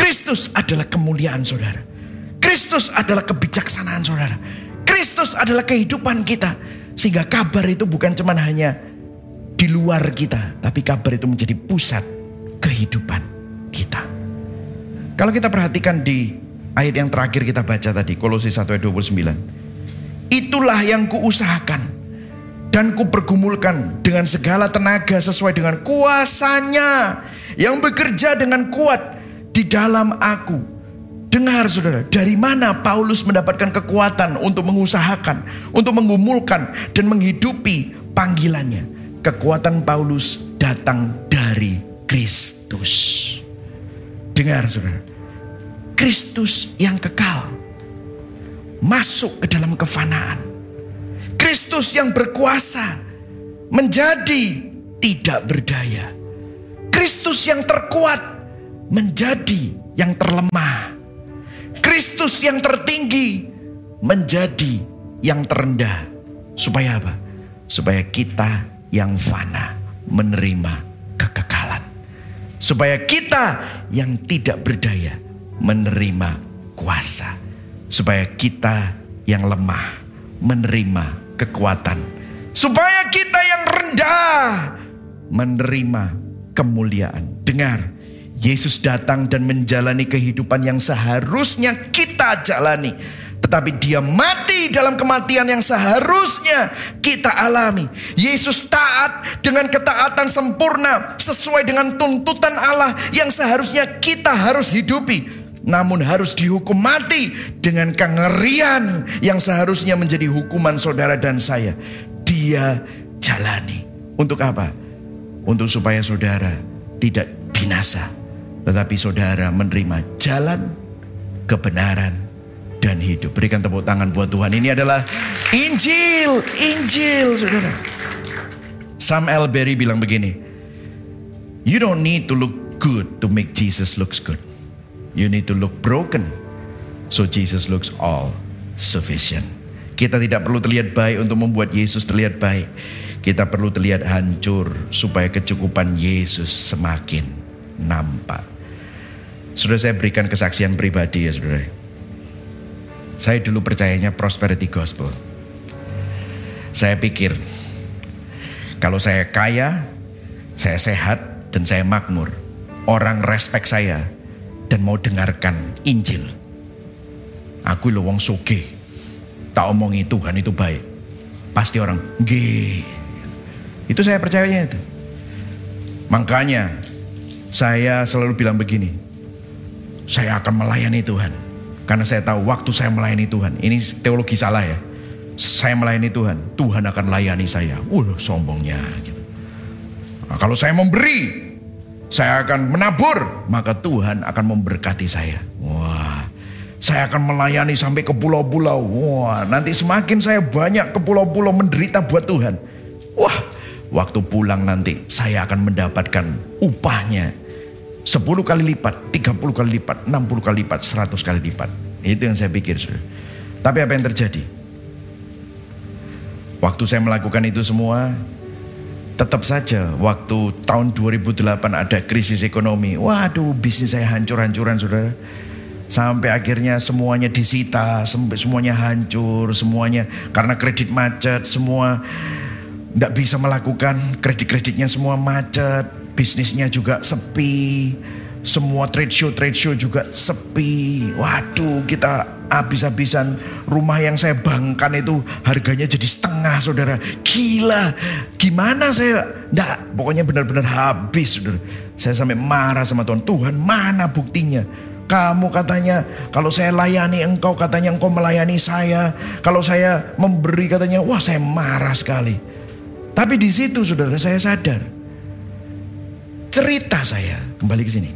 Kristus adalah kemuliaan saudara. Kristus adalah kebijaksanaan saudara. Kristus adalah kehidupan kita. Sehingga kabar itu bukan cuma hanya di luar kita. Tapi kabar itu menjadi pusat kehidupan kita. Kalau kita perhatikan di ayat yang terakhir kita baca tadi. Kolose 1 ayat 29. Itulah yang kuusahakan. Dan kupergumulkan dengan segala tenaga sesuai dengan kuasanya. Yang bekerja dengan kuat di dalam aku Dengar saudara, dari mana Paulus mendapatkan kekuatan untuk mengusahakan, untuk mengumulkan dan menghidupi panggilannya. Kekuatan Paulus datang dari Kristus. Dengar saudara, Kristus yang kekal masuk ke dalam kefanaan. Kristus yang berkuasa menjadi tidak berdaya. Kristus yang terkuat menjadi yang terlemah. Kristus yang tertinggi menjadi yang terendah. Supaya apa? Supaya kita yang fana menerima kekekalan. Supaya kita yang tidak berdaya menerima kuasa. Supaya kita yang lemah menerima kekuatan. Supaya kita yang rendah menerima kemuliaan. Dengar, Yesus datang dan menjalani kehidupan yang seharusnya kita jalani. Tetapi dia mati dalam kematian yang seharusnya kita alami. Yesus taat dengan ketaatan sempurna sesuai dengan tuntutan Allah yang seharusnya kita harus hidupi. Namun harus dihukum mati dengan kengerian yang seharusnya menjadi hukuman saudara dan saya. Dia jalani. Untuk apa? Untuk supaya saudara tidak binasa tetapi saudara menerima jalan kebenaran dan hidup. Berikan tepuk tangan buat Tuhan. Ini adalah Injil, Injil, saudara. Sam Elberry bilang begini, You don't need to look good to make Jesus looks good. You need to look broken, so Jesus looks all sufficient. Kita tidak perlu terlihat baik untuk membuat Yesus terlihat baik. Kita perlu terlihat hancur supaya kecukupan Yesus semakin nampak. Sudah saya berikan kesaksian pribadi ya saudara. Saya dulu percayanya prosperity gospel. Saya pikir kalau saya kaya, saya sehat dan saya makmur, orang respect saya dan mau dengarkan Injil. Aku lo wong soge, tak omongi Tuhan itu baik. Pasti orang, G. Itu saya percayanya itu. Makanya saya selalu bilang begini, saya akan melayani Tuhan. Karena saya tahu waktu saya melayani Tuhan, ini teologi salah ya. Saya melayani Tuhan, Tuhan akan layani saya. Uh, sombongnya gitu. Nah, kalau saya memberi, saya akan menabur, maka Tuhan akan memberkati saya. Wah, saya akan melayani sampai ke pulau-pulau. Wah, nanti semakin saya banyak ke pulau-pulau menderita buat Tuhan. Wah, waktu pulang nanti saya akan mendapatkan upahnya 10 kali lipat, 30 kali lipat, 60 kali lipat, 100 kali lipat. Itu yang saya pikir. Tapi apa yang terjadi? Waktu saya melakukan itu semua, tetap saja waktu tahun 2008 ada krisis ekonomi. Waduh, bisnis saya hancur-hancuran saudara. Sampai akhirnya semuanya disita, semuanya hancur, semuanya karena kredit macet, semua tidak bisa melakukan kredit-kreditnya semua macet bisnisnya juga sepi. Semua trade show trade show juga sepi. Waduh, kita habis-habisan rumah yang saya bangkan itu harganya jadi setengah, saudara. Gila, gimana saya? Nggak, pokoknya benar-benar habis, saudara. Saya sampai marah sama Tuhan. Tuhan, mana buktinya? Kamu katanya kalau saya layani engkau katanya engkau melayani saya. Kalau saya memberi katanya wah saya marah sekali. Tapi di situ saudara saya sadar cerita saya kembali ke sini.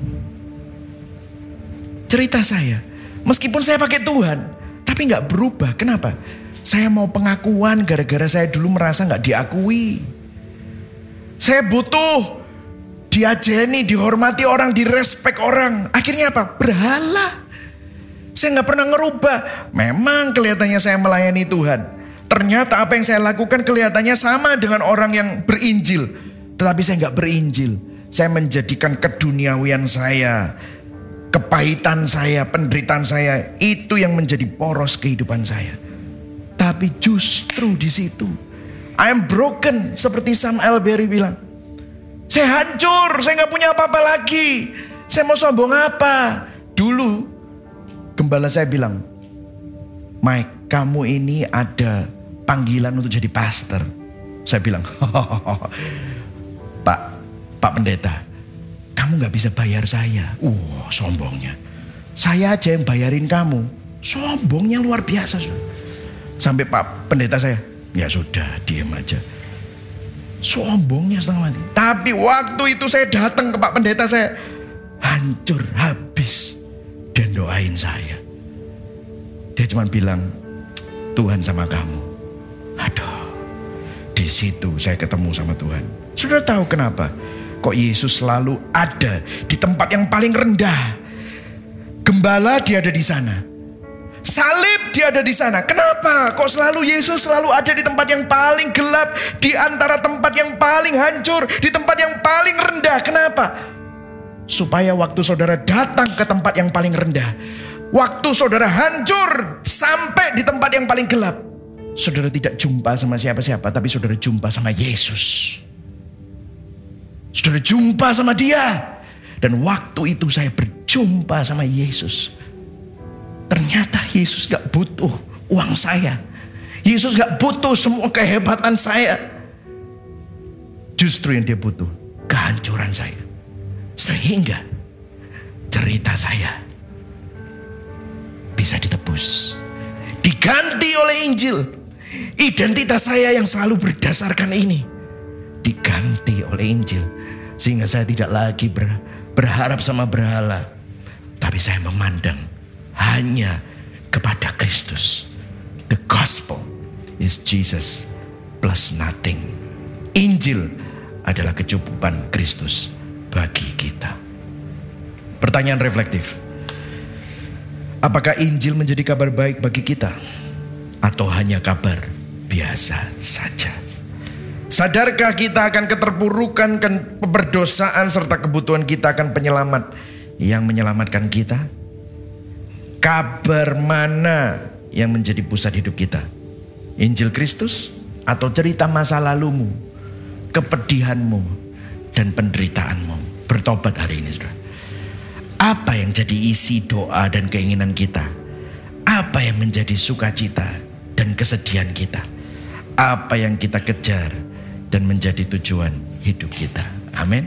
Cerita saya, meskipun saya pakai Tuhan, tapi nggak berubah. Kenapa? Saya mau pengakuan gara-gara saya dulu merasa nggak diakui. Saya butuh diajeni, dihormati orang, direspek orang. Akhirnya apa? Berhala. Saya nggak pernah ngerubah. Memang kelihatannya saya melayani Tuhan. Ternyata apa yang saya lakukan kelihatannya sama dengan orang yang berinjil. Tetapi saya nggak berinjil. Saya menjadikan keduniawian saya, kepahitan saya, penderitaan saya, itu yang menjadi poros kehidupan saya. Tapi justru di situ, I am broken, seperti Sam Elberry bilang. Saya hancur, saya nggak punya apa-apa lagi. Saya mau sombong apa? Dulu, gembala saya bilang, Mike, kamu ini ada panggilan untuk jadi pastor. Saya bilang, *laughs* Pak Pendeta, kamu gak bisa bayar saya. Uh, sombongnya. Saya aja yang bayarin kamu. Sombongnya luar biasa. Sampai Pak Pendeta saya, ya sudah, diem aja. Sombongnya setengah mati. Tapi waktu itu saya datang ke Pak Pendeta saya, hancur, habis. Dan doain saya. Dia cuma bilang, Tuhan sama kamu. Aduh, di situ saya ketemu sama Tuhan. Sudah tahu kenapa? Kok Yesus selalu ada di tempat yang paling rendah? Gembala dia ada di sana. Salib dia ada di sana. Kenapa? Kok selalu Yesus selalu ada di tempat yang paling gelap, di antara tempat yang paling hancur, di tempat yang paling rendah. Kenapa? Supaya waktu saudara datang ke tempat yang paling rendah, waktu saudara hancur sampai di tempat yang paling gelap, saudara tidak jumpa sama siapa-siapa, tapi saudara jumpa sama Yesus. Saudara jumpa sama dia. Dan waktu itu saya berjumpa sama Yesus. Ternyata Yesus gak butuh uang saya. Yesus gak butuh semua kehebatan saya. Justru yang dia butuh kehancuran saya. Sehingga cerita saya bisa ditebus. Diganti oleh Injil. Identitas saya yang selalu berdasarkan ini. Diganti oleh Injil. Sehingga saya tidak lagi ber, berharap sama berhala. Tapi saya memandang hanya kepada Kristus. The gospel is Jesus plus nothing. Injil adalah kecukupan Kristus bagi kita. Pertanyaan reflektif. Apakah Injil menjadi kabar baik bagi kita? Atau hanya kabar biasa saja? Sadarkah kita akan keterpurukan, dan pemberdosaan serta kebutuhan kita akan penyelamat yang menyelamatkan kita? Kabar mana yang menjadi pusat hidup kita? Injil Kristus atau cerita masa lalumu, kepedihanmu, dan penderitaanmu? Bertobat hari ini, saudara. Apa yang jadi isi doa dan keinginan kita? Apa yang menjadi sukacita dan kesedihan kita? Apa yang kita kejar dan menjadi tujuan hidup kita. Amin.